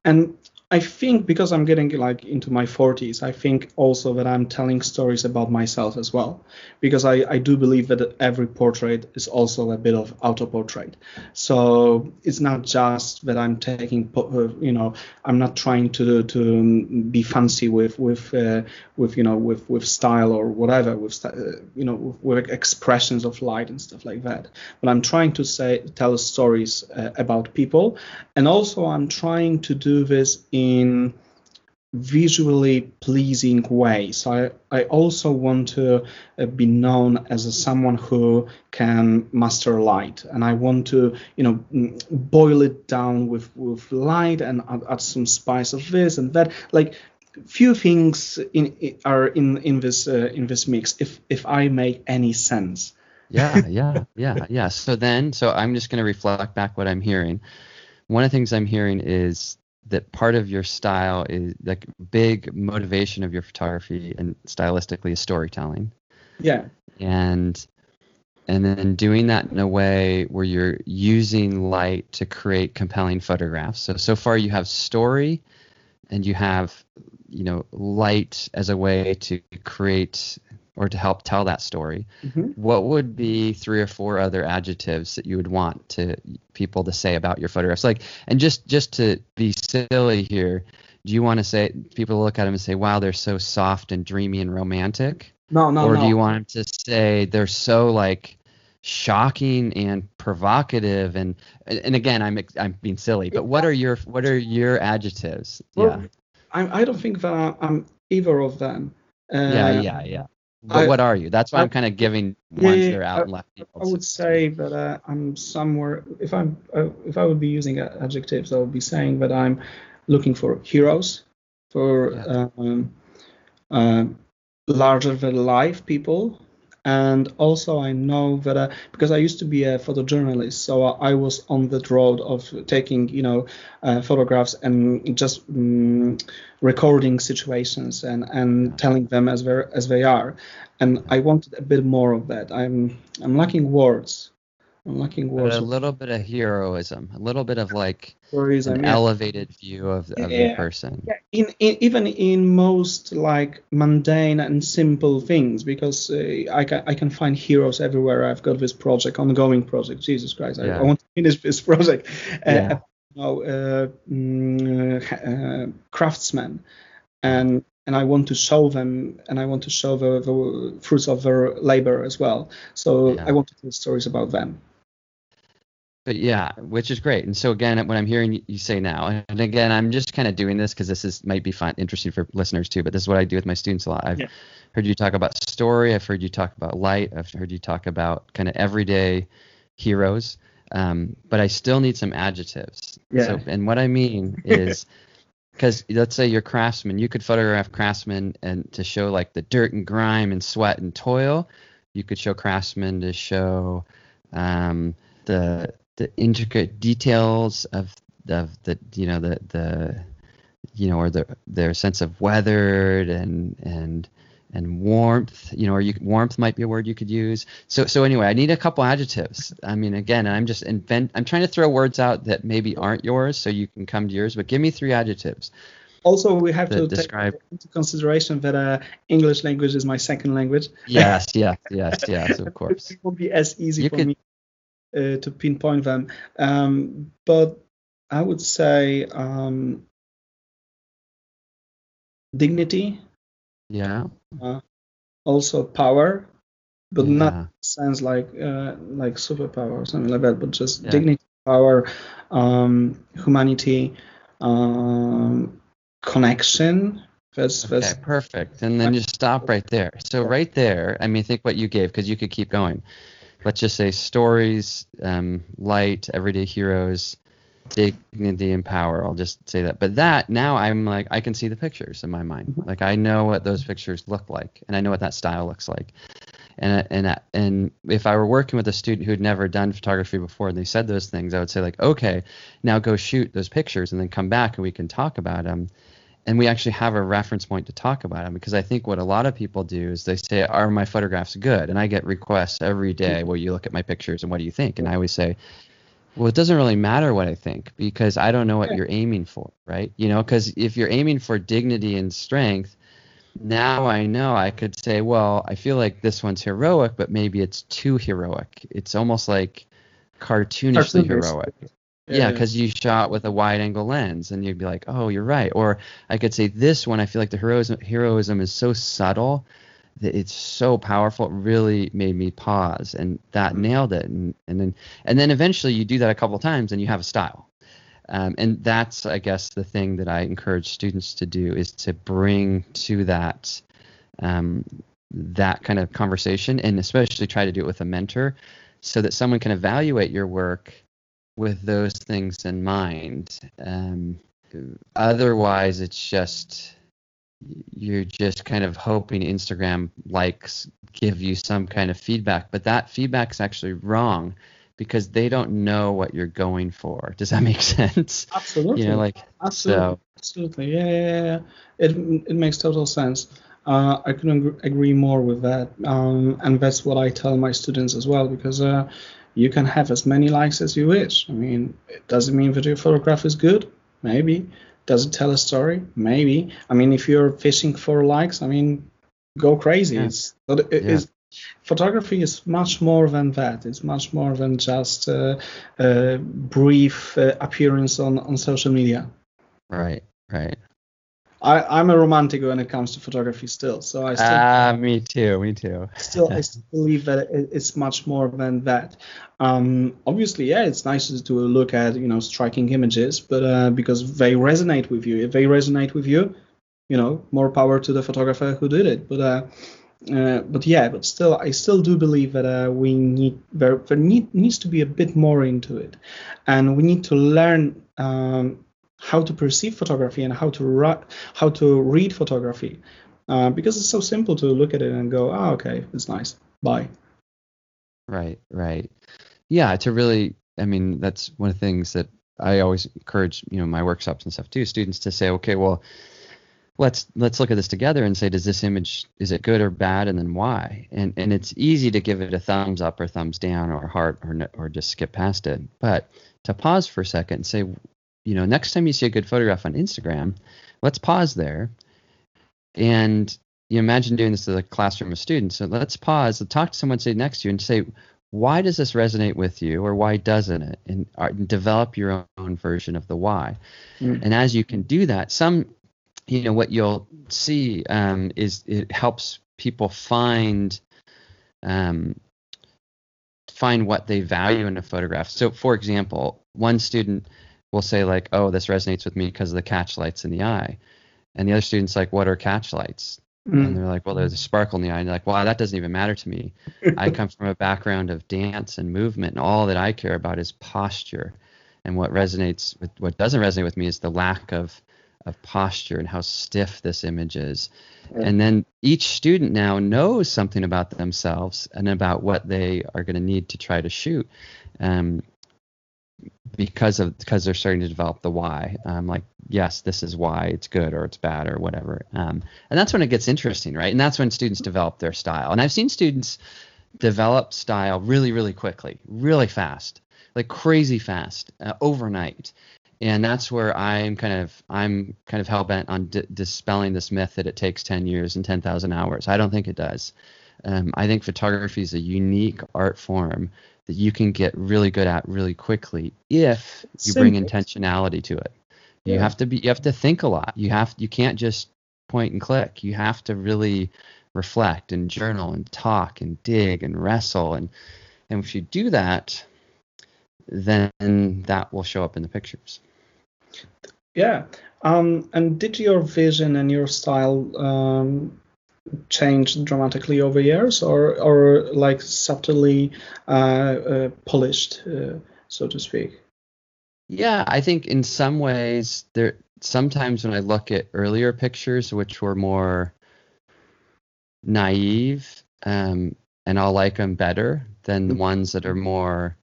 and I think because I'm getting like into my 40s, I think also that I'm telling stories about myself as well, because I, I do believe that every portrait is also a bit of auto portrait. So it's not just that I'm taking, uh, you know, I'm not trying to to um, be fancy with with uh, with you know with with style or whatever with uh, you know with, with expressions of light and stuff like that. But I'm trying to say tell stories uh, about people, and also I'm trying to do this in visually pleasing way. So I, I also want to uh, be known as a, someone who can master light, and I want to, you know, mm, boil it down with with light and add, add some spice of this and that. Like few things in, are in in this uh, in this mix. If if I make any sense. yeah, yeah, yeah, yeah. So then, so I'm just going to reflect back what I'm hearing. One of the things I'm hearing is that part of your style is like big motivation of your photography and stylistically is storytelling. Yeah. And and then doing that in a way where you're using light to create compelling photographs. So so far you have story and you have you know light as a way to create or to help tell that story Mhm. what would be three or four other adjectives that you would want to people to say about your photographs like and just just to be silly here do you want to say people look at them and say wow they're so soft and dreamy and romantic No, no, or no. do you want them to say they're so like shocking and provocative and and again i'm i'm being silly but what are your what are your adjectives Well, yeah I, I don't think that I'm either of them. Uh, yeah yeah yeah but I- what are you that's why I- i'm kind of giving ones yeah, that are out I- and left I would say that uh, I'm somewhere. If I'm, uh, if I would be using uh, adjectives, I would be saying that I'm looking for heroes, for Yeah. um, uh, larger than life people, and also I know that uh, because I used to be a photojournalist, so I was on that road of taking, you know, uh, photographs and just um, recording situations and and telling them as they as they are and I wanted a bit more of that. I'm I'm lacking words. I'm lacking But a little bit of heroism, a little bit of like stories. I an mean, elevated view of, of the person. yeah, in, in even in most like mundane and simple things, because uh, I can I can find heroes everywhere. I've got this project, ongoing project. Jesus Christ, I, Yeah. I want to finish this project. Yeah. Uh, you know, uh, mm, uh, craftsmen, and and I want to show them, and I want to show the, the fruits of their labor as well. So Yeah. I want to tell stories about them. But yeah, which is great. And so again, what I'm hearing you say now, and again, I'm just kind of doing this because this is might be fun, interesting for listeners too. But this is what I do with my students a lot. I've Yeah. heard you talk about story. I've heard you talk about light. I've heard you talk about kind of everyday heroes. Um, but I still need some adjectives. Yeah. So, and what I mean is, because let's say you're craftsman, you could photograph craftsmen and to show like the dirt and grime and sweat and toil. You could show craftsmen to show um, the the intricate details of of the you know the the you know or the their sense of weathered and and and warmth you know or you warmth might be a word you could use. So so anyway i need a couple adjectives. I mean again i'm just invent i'm trying to throw words out that maybe aren't yours so you can come to yours but give me three adjectives. Also, we have To describe- take into consideration that uh, English language is my second language. yes yes yes yes of course. It won't be as easy You for could- me uh, to pinpoint them. Um, but I would say um, dignity, yeah also power, but not Yeah. sounds like uh, like superpower or something like that. But just Yeah. dignity, power, um, humanity, um, connection. That's that's Okay, perfect. And then just stop right there. So right there, I mean, think what you gave because you could keep going. Let's just say stories, um, light, everyday heroes, dignity and power. I'll just say that. But that now I'm like I can see the pictures in my mind. Like I know what those pictures look like, and I know what that style looks like. And and and if I were working with a student who'd never done photography before and they said those things, I would say like, okay, now go shoot those pictures and then come back and we can talk about them and we actually have a reference point to talk about them because I think what a lot of people do is they say, "Are my photographs good?" And I get requests every day, "Well, you look at my pictures and what do you think?" And I always say, "Well, it doesn't really matter what I think because I don't know what you're aiming for, right? You know, because if you're aiming for dignity and strength, now I know I could say, well, I feel like this one's heroic, but maybe it's too heroic. It's almost like cartoonishly heroic. Yeah, because you shot with a wide angle lens, and you'd be like, "Oh, you're right." Or I could say this one. I feel like the heroism heroism is so subtle that it's so powerful. It really made me pause, and that nailed it. And and then and then eventually you do that a couple times, and you have a style. Um, and that's, I guess, the thing that I encourage students to do is to bring to that um, that kind of conversation, and especially try to do it with a mentor, so that someone can evaluate your work with those things in mind. Um, otherwise, it's just you're just kind of hoping Instagram likes give you some kind of feedback, but that feedback's actually wrong because they don't know what you're going for. Does that make sense? Absolutely. You know, like Absolutely. so. Absolutely. Yeah, yeah, yeah, yeah. It it makes total sense. Uh, I couldn't agree more with that. Um, and that's what I tell my students as well, because uh, you can have as many likes as you wish. I mean, it doesn't mean that your photograph is good. Maybe. Does it tell a story? Maybe. I mean, if you're fishing for likes, I mean, go crazy. Yeah. It's, Yeah. photography is much more than that. It's much more than just uh, a brief uh, appearance on, on social media. Right, right. I, I'm a romantic when it comes to photography still, so I still Ah, me too, me too. still I still believe that it, it's much more than that. Um, obviously, yeah, it's nice to- to look at you know striking images, but uh, because they resonate with you, if they resonate with you, you know, more power to the photographer who did it. But uh, uh, but yeah, but still, I still do believe that uh, we need there, there need, needs to be a bit more into it, and we need to learn um, how to perceive photography and how to ri- how to read photography, uh, because it's so simple to look at it and go, oh, okay, it's nice, bye. Right, right. Yeah, to really, I mean, that's one of the things that I always encourage, you know, my workshops and stuff too, students to say, okay, well, let's let's look at this together and say, does this image is it good or bad, and then why? And and it's easy to give it a thumbs up or thumbs down or heart or or just skip past it, but to pause for a second and say, you know, next time you see a good photograph on Instagram, let's pause there and you imagine doing this to the classroom of students. So let's pause, talk to someone sitting next to you, and say, why does this resonate with you, or why doesn't it? And, uh, develop your own version of the why. Mm. And as you can do that, some you know, what you'll see um, is it helps people find um, find what they value in a photograph. So, for example, one student will say like, "Oh, this resonates with me because of the catch lights in the eye," and the other student's like, "What are catch lights?" Mm. And they're like, "Well, there's a sparkle in the eye." And they're like, "Wow, that doesn't even matter to me. I come from a background of dance and movement, and all that I care about is posture." And what resonates with what doesn't resonate with me is the lack of of posture and how stiff this image is. And then each student now knows something about themselves and about what they are going to need to try to shoot. Um, because of because they're starting to develop the why. Um, like, yes, this is why it's good or it's bad or whatever. Um, and that's when it gets interesting, right? And that's when students develop their style. And I've seen students develop style really, really quickly, really fast, like crazy fast, uh, overnight and that's where I'm kind of I'm kind of hell bent on d- dispelling this myth that it takes 10 years and 10,000 hours. I don't think it does. Um, I think photography is a unique art form that you can get really good at really quickly if you bring intentionality to it. You yeah. have to be you have to think a lot. You have you can't just point and click. You have to really reflect and journal and talk and dig and wrestle and and if you do that then that will show up in the pictures. Yeah. Um, and did your vision and your style um, change dramatically over years, or or like subtly uh, uh, polished, uh, so to speak? Yeah, I think in some ways there. Sometimes when I look at earlier pictures, which were more naive, um, and I'll like them better than the mm-hmm. ones that are more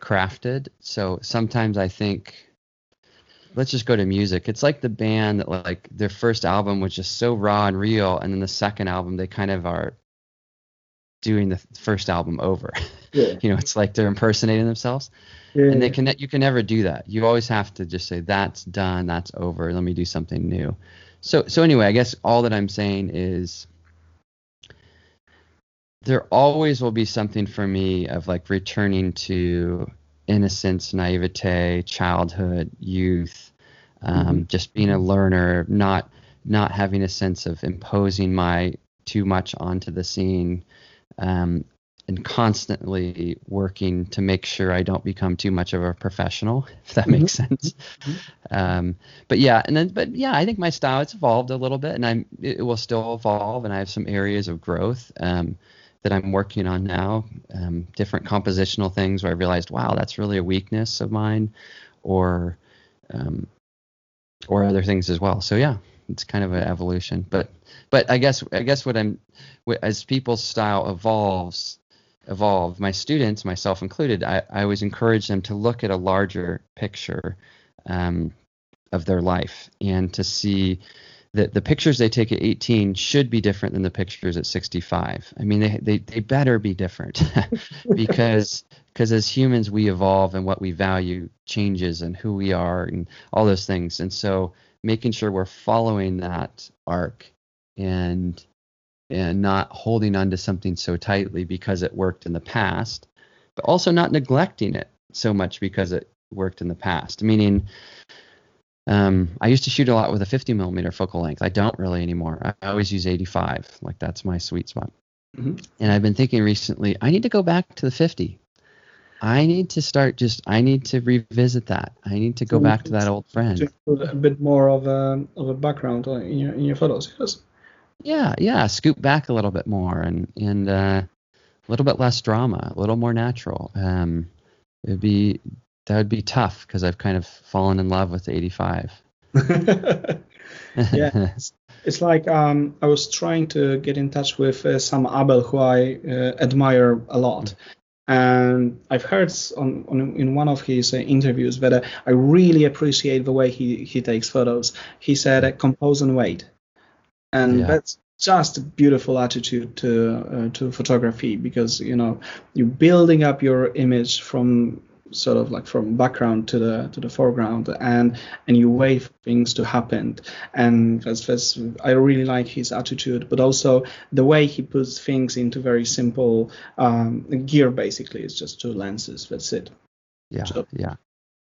crafted. So sometimes I think let's just go to music. It's like the band that like their first album was just so raw and real, and then the second album they kind of are doing the first album over. Yeah. you know, it's like they're impersonating themselves. Yeah. And they can you can never do that. You always have to just say that's done, that's over. Let me do something new. So so anyway, I guess all that I'm saying is there always will be something for me of like returning to innocence, naivete, childhood, youth, um, mm-hmm. just being a learner, not not having a sense of imposing my too much onto the scene, um, and constantly working to make sure I don't become too much of a professional, if that mm-hmm. makes sense. Mm-hmm. Um, but yeah, and then but yeah, I think my style it's evolved a little bit, and I'm it will still evolve, and I have some areas of growth. Um, that I'm working on now, um, different compositional things where I realized, wow, that's really a weakness of mine, or um, or other things as well. So yeah, it's kind of an evolution. But but I guess I guess what I'm as people's style evolves evolve, my students, myself included, I, I always encourage them to look at a larger picture um, of their life and to see that the pictures they take at 18 should be different than the pictures at 65. I mean, they, they, they better be different because because as humans we evolve and what we value changes and who we are and all those things. And so making sure we're following that arc and and not holding on to something so tightly because it worked in the past, but also not neglecting it so much because it worked in the past. Meaning um, I used to shoot a lot with a 50 millimeter focal length. I don't really anymore. I always use 85. Like that's my sweet spot. Mm-hmm. And I've been thinking recently, I need to go back to the 50. I need to start just. I need to revisit that. I need to go back to that old friend. a bit more of a of a background in your in your photos. Yes. Yeah, yeah. Scoop back a little bit more and and uh, a little bit less drama, a little more natural. Um, it'd be that would be tough because I've kind of fallen in love with 85. yeah, it's like um, I was trying to get in touch with uh, Sam Abell, who I uh, admire a lot. And I've heard on, on in one of his uh, interviews that uh, I really appreciate the way he, he takes photos. He said, uh, "Compose and wait," and yeah. that's just a beautiful attitude to uh, to photography because you know you're building up your image from sort of like from background to the to the foreground and and you wait for things to happen and that's, that's i really like his attitude but also the way he puts things into very simple um, gear basically it's just two lenses that's it yeah so, yeah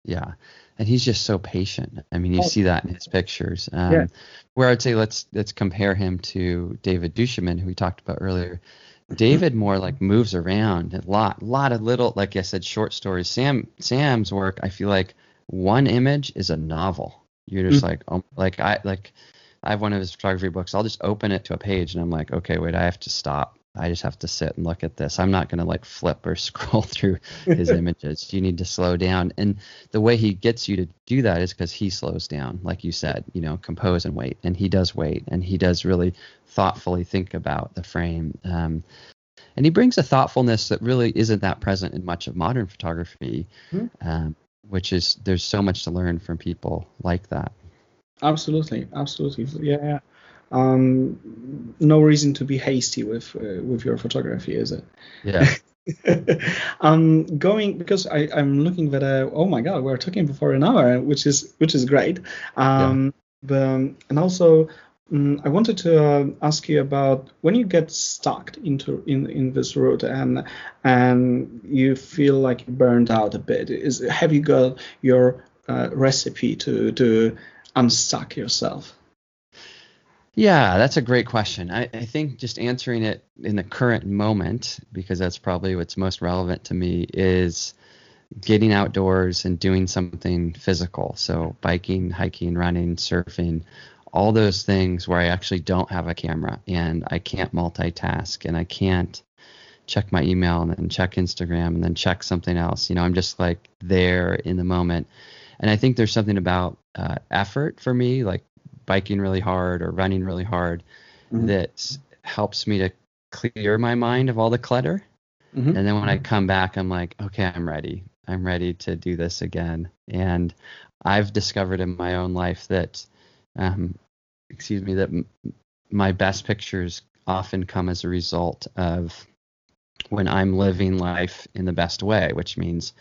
yeah. And he's just so patient. I mean, you Oh. see that in his pictures. Um, Yeah. Where I'd say let's let's compare him to David Duchemin, who we talked about earlier. David more like moves around a lot, A lot of little, like I said, short stories. Sam Sam's work, I feel like one image is a novel. You're just like, um, like I like, I have one of his photography books. I'll just open it to a page and I'm like, okay, wait, I have to stop. I just have to sit and look at this. I'm not gonna like flip or scroll through his images. You need to slow down. And the way he gets you to do that is because he slows down, like you said, you know, compose and wait. And he does wait, and he does really thoughtfully think about the frame. Um, and he brings a thoughtfulness that really isn't that present in much of modern photography, Mhm. um, which is there's so much to learn from people like that. Absolutely, absolutely. Yeah, yeah. Um, no reason to be hasty with uh, with your photography, is it? Yeah. um, going because I I'm looking that uh, oh my god we're talking for an hour which is which is great. Um, but, um, and also um, I wanted to uh, ask you about when you get stuck into in in this route and and you feel like you burned out a bit. Is have you got your uh, recipe to to unstuck yourself? Yeah, that's a great question. I, I think just answering it in the current moment, because that's probably what's most relevant to me, is getting outdoors and doing something physical. So biking, hiking, running, surfing, all those things where I actually don't have a camera and I can't multitask and I can't check my email and then check Instagram and then check something else. You know, I'm just like there in the moment. And I think there's something about uh, effort for me, like biking really hard or running really hard, Mhm. that helps me to clear my mind of all the clutter. Mhm. And then when I come back, I'm like, okay, I'm ready. I'm ready to do this again. And I've discovered in my own life that, um, excuse me, that m- my best pictures often come as a result of when I'm living life in the best way, which means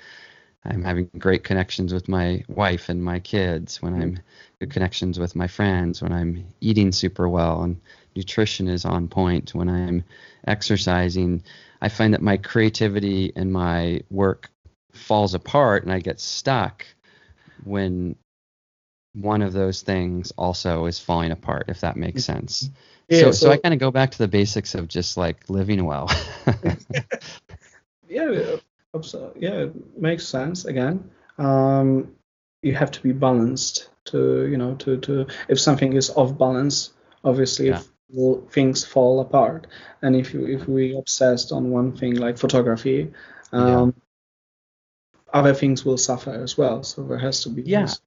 I'm having great connections with my wife and my kids, when I'm good connections with my friends, when I'm eating super well and nutrition is on point, when I'm exercising. I find that my creativity and my work falls apart and I get stuck when one of those things also is falling apart, if that makes sense. Yeah, so, so, so- I kind of go back to the basics of just like living well. yeah, yeah, it makes sense. Again, um, you have to be balanced to, you know, to, to if something is off balance, obviously Yeah. things fall apart. And if you, if we obsessed on one thing like photography, um, other things will suffer as well. So there has to be Yeah. this-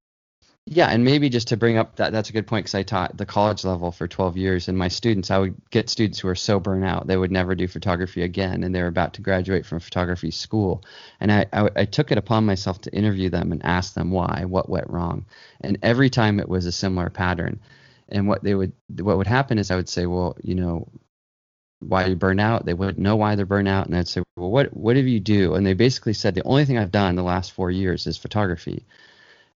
Yeah, and maybe just to bring up that that's a good point because I taught the college level for 12 years, and my students, I would get students who are so burnt out they would never do photography again, and they're about to graduate from photography school, and I, I I took it upon myself to interview them and ask them why, what went wrong, and every time it was a similar pattern, and what they would what would happen is I would say, well, you know, why you burn out. They wouldn't know why they're burnt out, and I'd say, well, what what do you do? And they basically said the only thing I've done the last four years is photography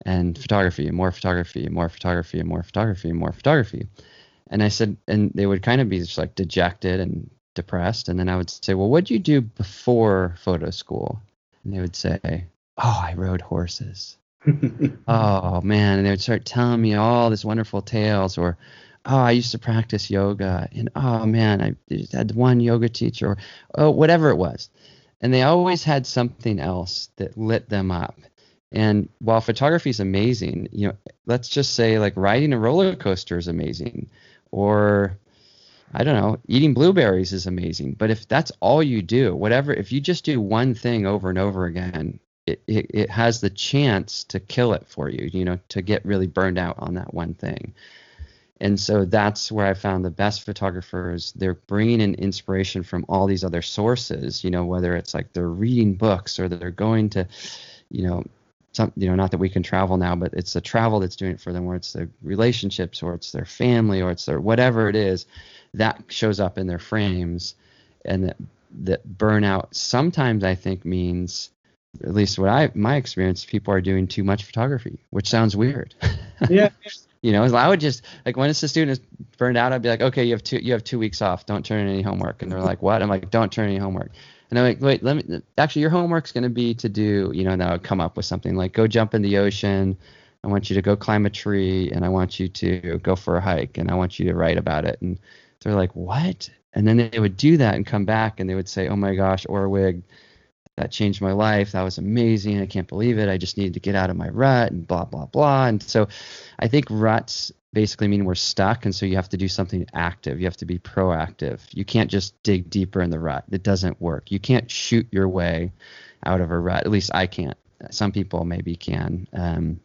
and photography and more photography and more photography and more photography and more photography. And I said, and they would kind of be just like dejected and depressed. And then I would say, well, what'd you do before photo school? And they would say, oh, I rode horses. Oh man. And they would start telling me all these wonderful tales or, oh, I used to practice yoga and oh man, I just had one yoga teacher or oh, whatever it was. And they always had something else that lit them up. And while photography is amazing, you know, let's just say like riding a roller coaster is amazing, or I don't know, eating blueberries is amazing. But if that's all you do, whatever, if you just do one thing over and over again, it, it, it has the chance to kill it for you, you know, to get really burned out on that one thing. And so that's where I found the best photographers. They're bringing in inspiration from all these other sources, you know, whether it's like they're reading books or they're going to, you know, some, you know, not that we can travel now, but it's the travel that's doing it for them, where it's their relationships or it's their family or it's their whatever it is that shows up in their frames. And that, that burnout sometimes I think means, at least what I, my experience, people are doing too much photography, which sounds weird. yeah, you know, I would just like when it's a student is burned out, I'd be like, okay, you have two you have two weeks off. Don't turn in any homework. And they're like, what? I'm like, don't turn in any homework. And I'm like, wait, let me. Actually, your homework's going to be to do, you know, now come up with something like go jump in the ocean. I want you to go climb a tree, and I want you to go for a hike, and I want you to write about it. And they're like, what? And then they would do that and come back, and they would say, oh my gosh, Orwig, that changed my life. That was amazing. I can't believe it. I just needed to get out of my rut and blah blah blah. And so, I think ruts basically mean we're stuck and so you have to do something active. You have to be proactive. You can't just dig deeper in the rut. It doesn't work. You can't shoot your way out of a rut. At least i can't. Some people maybe can um,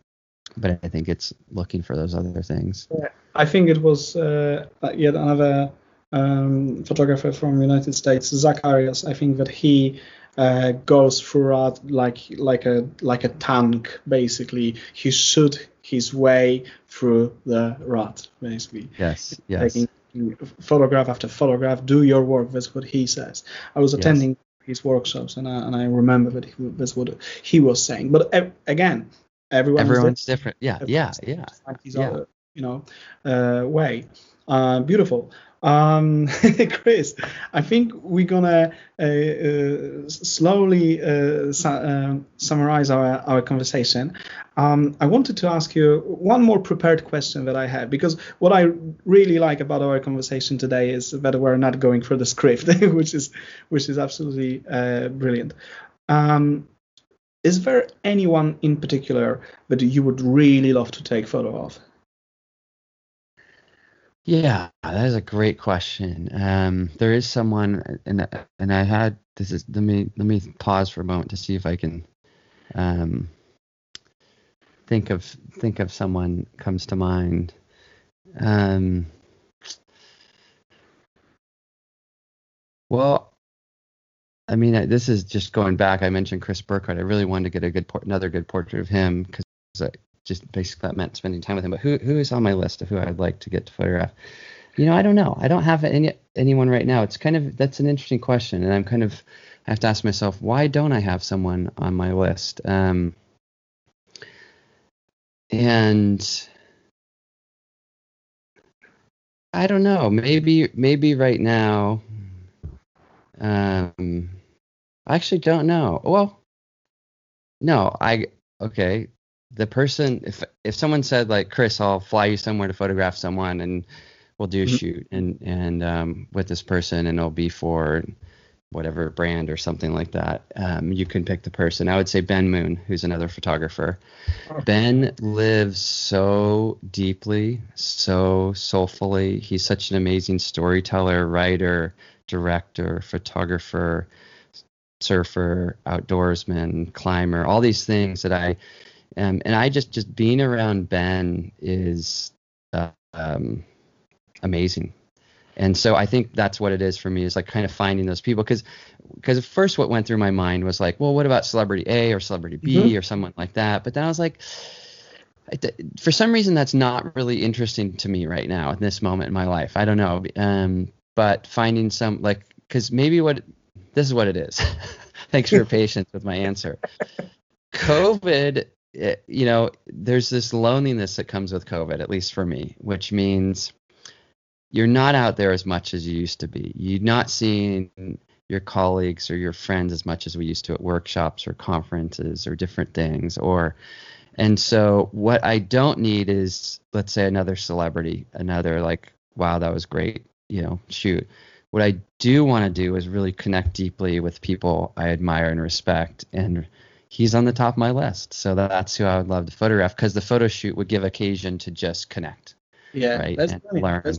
but i think it's looking for those other things. Yeah, i think it was uh, yet another um, photographer from united states zack arias i think that he uh, goes throughout like like a like a tank basically. He shoot his way through the rut basically. Yes yes. Taking photograph after photograph do your work that's what he says. I was attending yes. his workshops and I, and I remember that he, that's what he was saying. But uh, again everyone everyone's different, different. yeah yeah yeah, his yeah. Other, you know uh, way. Uh, beautiful um, Chris, I think we're gonna uh, uh, slowly uh, su- uh, summarize our, our conversation. Um, I wanted to ask you one more prepared question that I have because what I really like about our conversation today is that we're not going for the script, which is which is absolutely uh, brilliant. Um, is there anyone in particular that you would really love to take photo of? Yeah, that is a great question. Um, there is someone, and and I had this is let me let me pause for a moment to see if I can um, think of think of someone comes to mind. Um, well, I mean, this is just going back. I mentioned Chris Burkard. I really wanted to get a good another good portrait of him because just basically that meant spending time with him. But who who is on my list of who I'd like to get to photograph? You know, I don't know. I don't have any anyone right now. It's kind of that's an interesting question, and I'm kind of I have to ask myself why don't I have someone on my list? Um, and I don't know. Maybe maybe right now. Um, I actually don't know. Well, no, I okay the person if if someone said like Chris, I'll fly you somewhere to photograph someone and we'll do a mm-hmm. shoot and and um, with this person and it'll be for whatever brand or something like that. Um, you can pick the person. I would say Ben Moon, who's another photographer. Oh. Ben lives so deeply, so soulfully. He's such an amazing storyteller, writer, director, photographer, surfer, outdoorsman, climber, all these things that I um, and I just just being around Ben is uh, um, amazing. And so I think that's what it is for me is like kind of finding those people because because at first what went through my mind was like, well, what about celebrity A or celebrity B mm-hmm. or someone like that? But then I was like, for some reason that's not really interesting to me right now in this moment in my life. I don't know. Um, but finding some like because maybe what this is what it is. Thanks for your patience with my answer. COVID it, you know, there's this loneliness that comes with COVID, at least for me, which means you're not out there as much as you used to be. You're not seeing your colleagues or your friends as much as we used to at workshops or conferences or different things or and so what I don't need is let's say another celebrity, another like wow that was great, you know, shoot. What I do want to do is really connect deeply with people I admire and respect and he's on the top of my list. So that's who I would love to photograph because the photo shoot would give occasion to just connect. Yeah, right, that's and funny. learn. That's,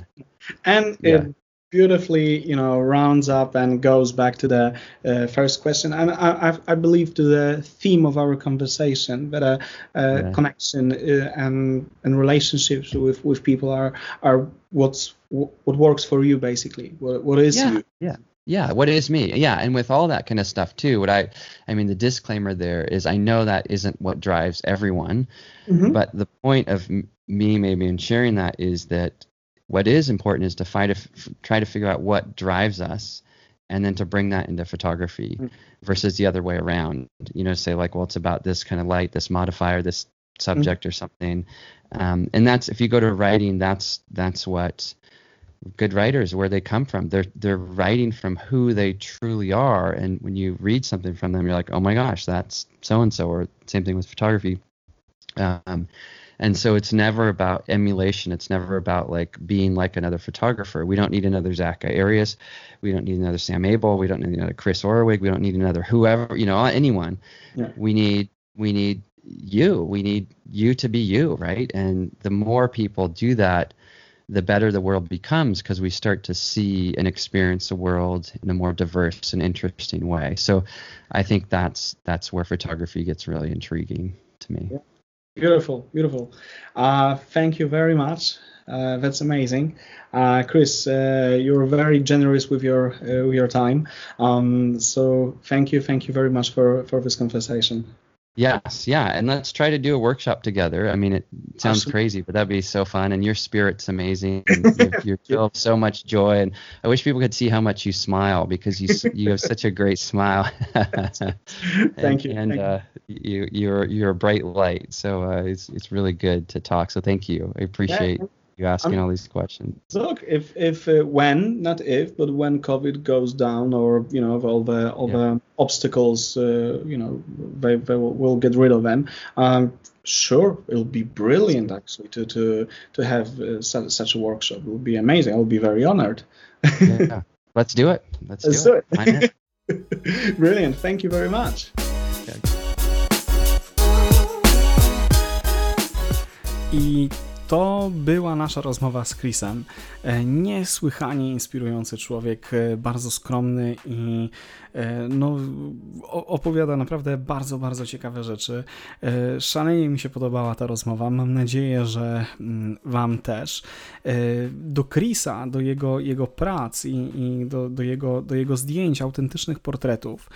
and yeah. it beautifully, you know, rounds up and goes back to the uh, first question, and I, I, I, believe to the theme of our conversation that a, a yeah. connection uh, and and relationships with with people are are what's what works for you basically. What what is yeah, you? Yeah yeah what is me yeah and with all that kind of stuff too what i i mean the disclaimer there is i know that isn't what drives everyone mm-hmm. but the point of me maybe in sharing that is that what is important is to find a, f- try to figure out what drives us and then to bring that into photography mm-hmm. versus the other way around you know say like well it's about this kind of light this modifier this subject mm-hmm. or something um, and that's if you go to writing that's that's what good writers where they come from. They're they're writing from who they truly are, and when you read something from them, you're like, oh my gosh, that's so and so. Or same thing with photography. Um, and so it's never about emulation. It's never about like being like another photographer. We don't need another Zack Arias. We don't need another Sam Abell. We don't need another Chris Orwig. We don't need another whoever, you know, anyone. Yeah. We need we need you. We need you to be you, right? And the more people do that, the better the world becomes because we start to see and experience the world in a more diverse and interesting way. So I think that's that's where photography gets really intriguing to me. Yeah. Beautiful, beautiful. Uh, thank you very much. Uh, that's amazing, uh, Chris. Uh, you're very generous with your uh, with your time. Um, so thank you, thank you very much for for this conversation. Yes, yeah, and let's try to do a workshop together. I mean, it sounds Absolutely. crazy, but that'd be so fun. And your spirit's amazing. you're, you're full of so much joy, and I wish people could see how much you smile because you you have such a great smile. and, thank you. And thank uh, you you're you're a bright light. So uh, it's it's really good to talk. So thank you. I appreciate. Yeah you asking um, all these questions. Look, if if uh, when not if but when COVID goes down or you know all the all yeah. the obstacles uh, you know they, they will, will, get rid of them. Um, sure, it'll be brilliant actually to to to have uh, such, such a workshop. It will be amazing. I will be very honored. yeah, let's do it. Let's, let's do, do it. it. brilliant. Thank you very much. Okay. I To była nasza rozmowa z Chrisem. E, niesłychanie inspirujący człowiek, e, bardzo skromny i e, no, opowiada naprawdę bardzo, bardzo ciekawe rzeczy. Szalenie mi się podobała ta rozmowa. Mam nadzieję, że mm, Wam też. Do Chrisa, do jego, jego prac i, i do, do, jego, do jego zdjęć, autentycznych portretów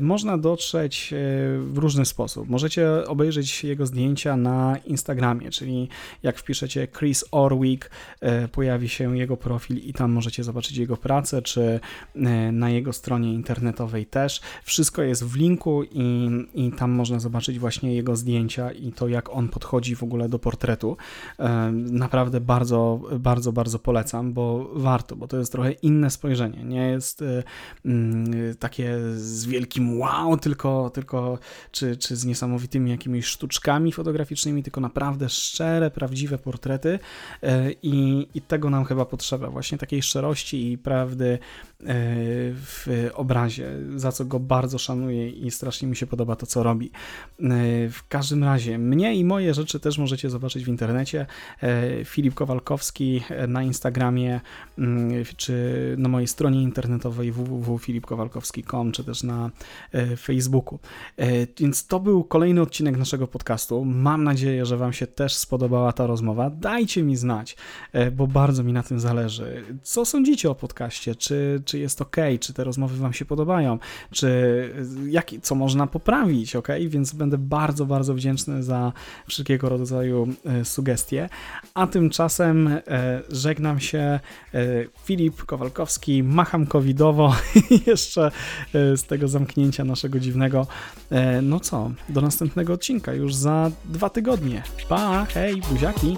można dotrzeć w różny sposób. Możecie obejrzeć jego zdjęcia na Instagramie, czyli jak wpiszecie wpiszecie Chris Orwick, e, pojawi się jego profil i tam możecie zobaczyć jego pracę, czy e, na jego stronie internetowej też. Wszystko jest w linku i, i tam można zobaczyć właśnie jego zdjęcia i to, jak on podchodzi w ogóle do portretu. E, naprawdę bardzo, bardzo, bardzo polecam, bo warto, bo to jest trochę inne spojrzenie. Nie jest mm, takie z wielkim wow, tylko, tylko czy, czy z niesamowitymi jakimiś sztuczkami fotograficznymi, tylko naprawdę szczere, prawdziwe portrety e, i, i tego nam chyba potrzeba, właśnie takiej szczerości i prawdy w obrazie, za co go bardzo szanuję i strasznie mi się podoba to, co robi. E, w każdym razie, mnie i moje rzeczy też możecie zobaczyć w internecie. Filip Kowalkowski na Instagramie, mm, czy na mojej stronie internetowej www.filipkowalkowski.com, czy też na Facebooku. Więc to był kolejny odcinek naszego podcastu. Mam nadzieję, że Wam się też spodobała ta rozmowa dajcie mi znać, e, bo bardzo mi na tym zależy. Co sądzicie o podcaście? Czy, czy jest ok? Czy te rozmowy Wam się podobają? Czy jak, co można poprawić? Ok? Więc będę bardzo, bardzo wdzięczny za wszelkiego rodzaju e, sugestie. A tymczasem e, żegnam się. Filip Kowalkowski, macham covidowo jeszcze z tego zamknięcia naszego dziwnego. No co, do następnego odcinka już za dwa tygodnie. Pa, hej, buziaki!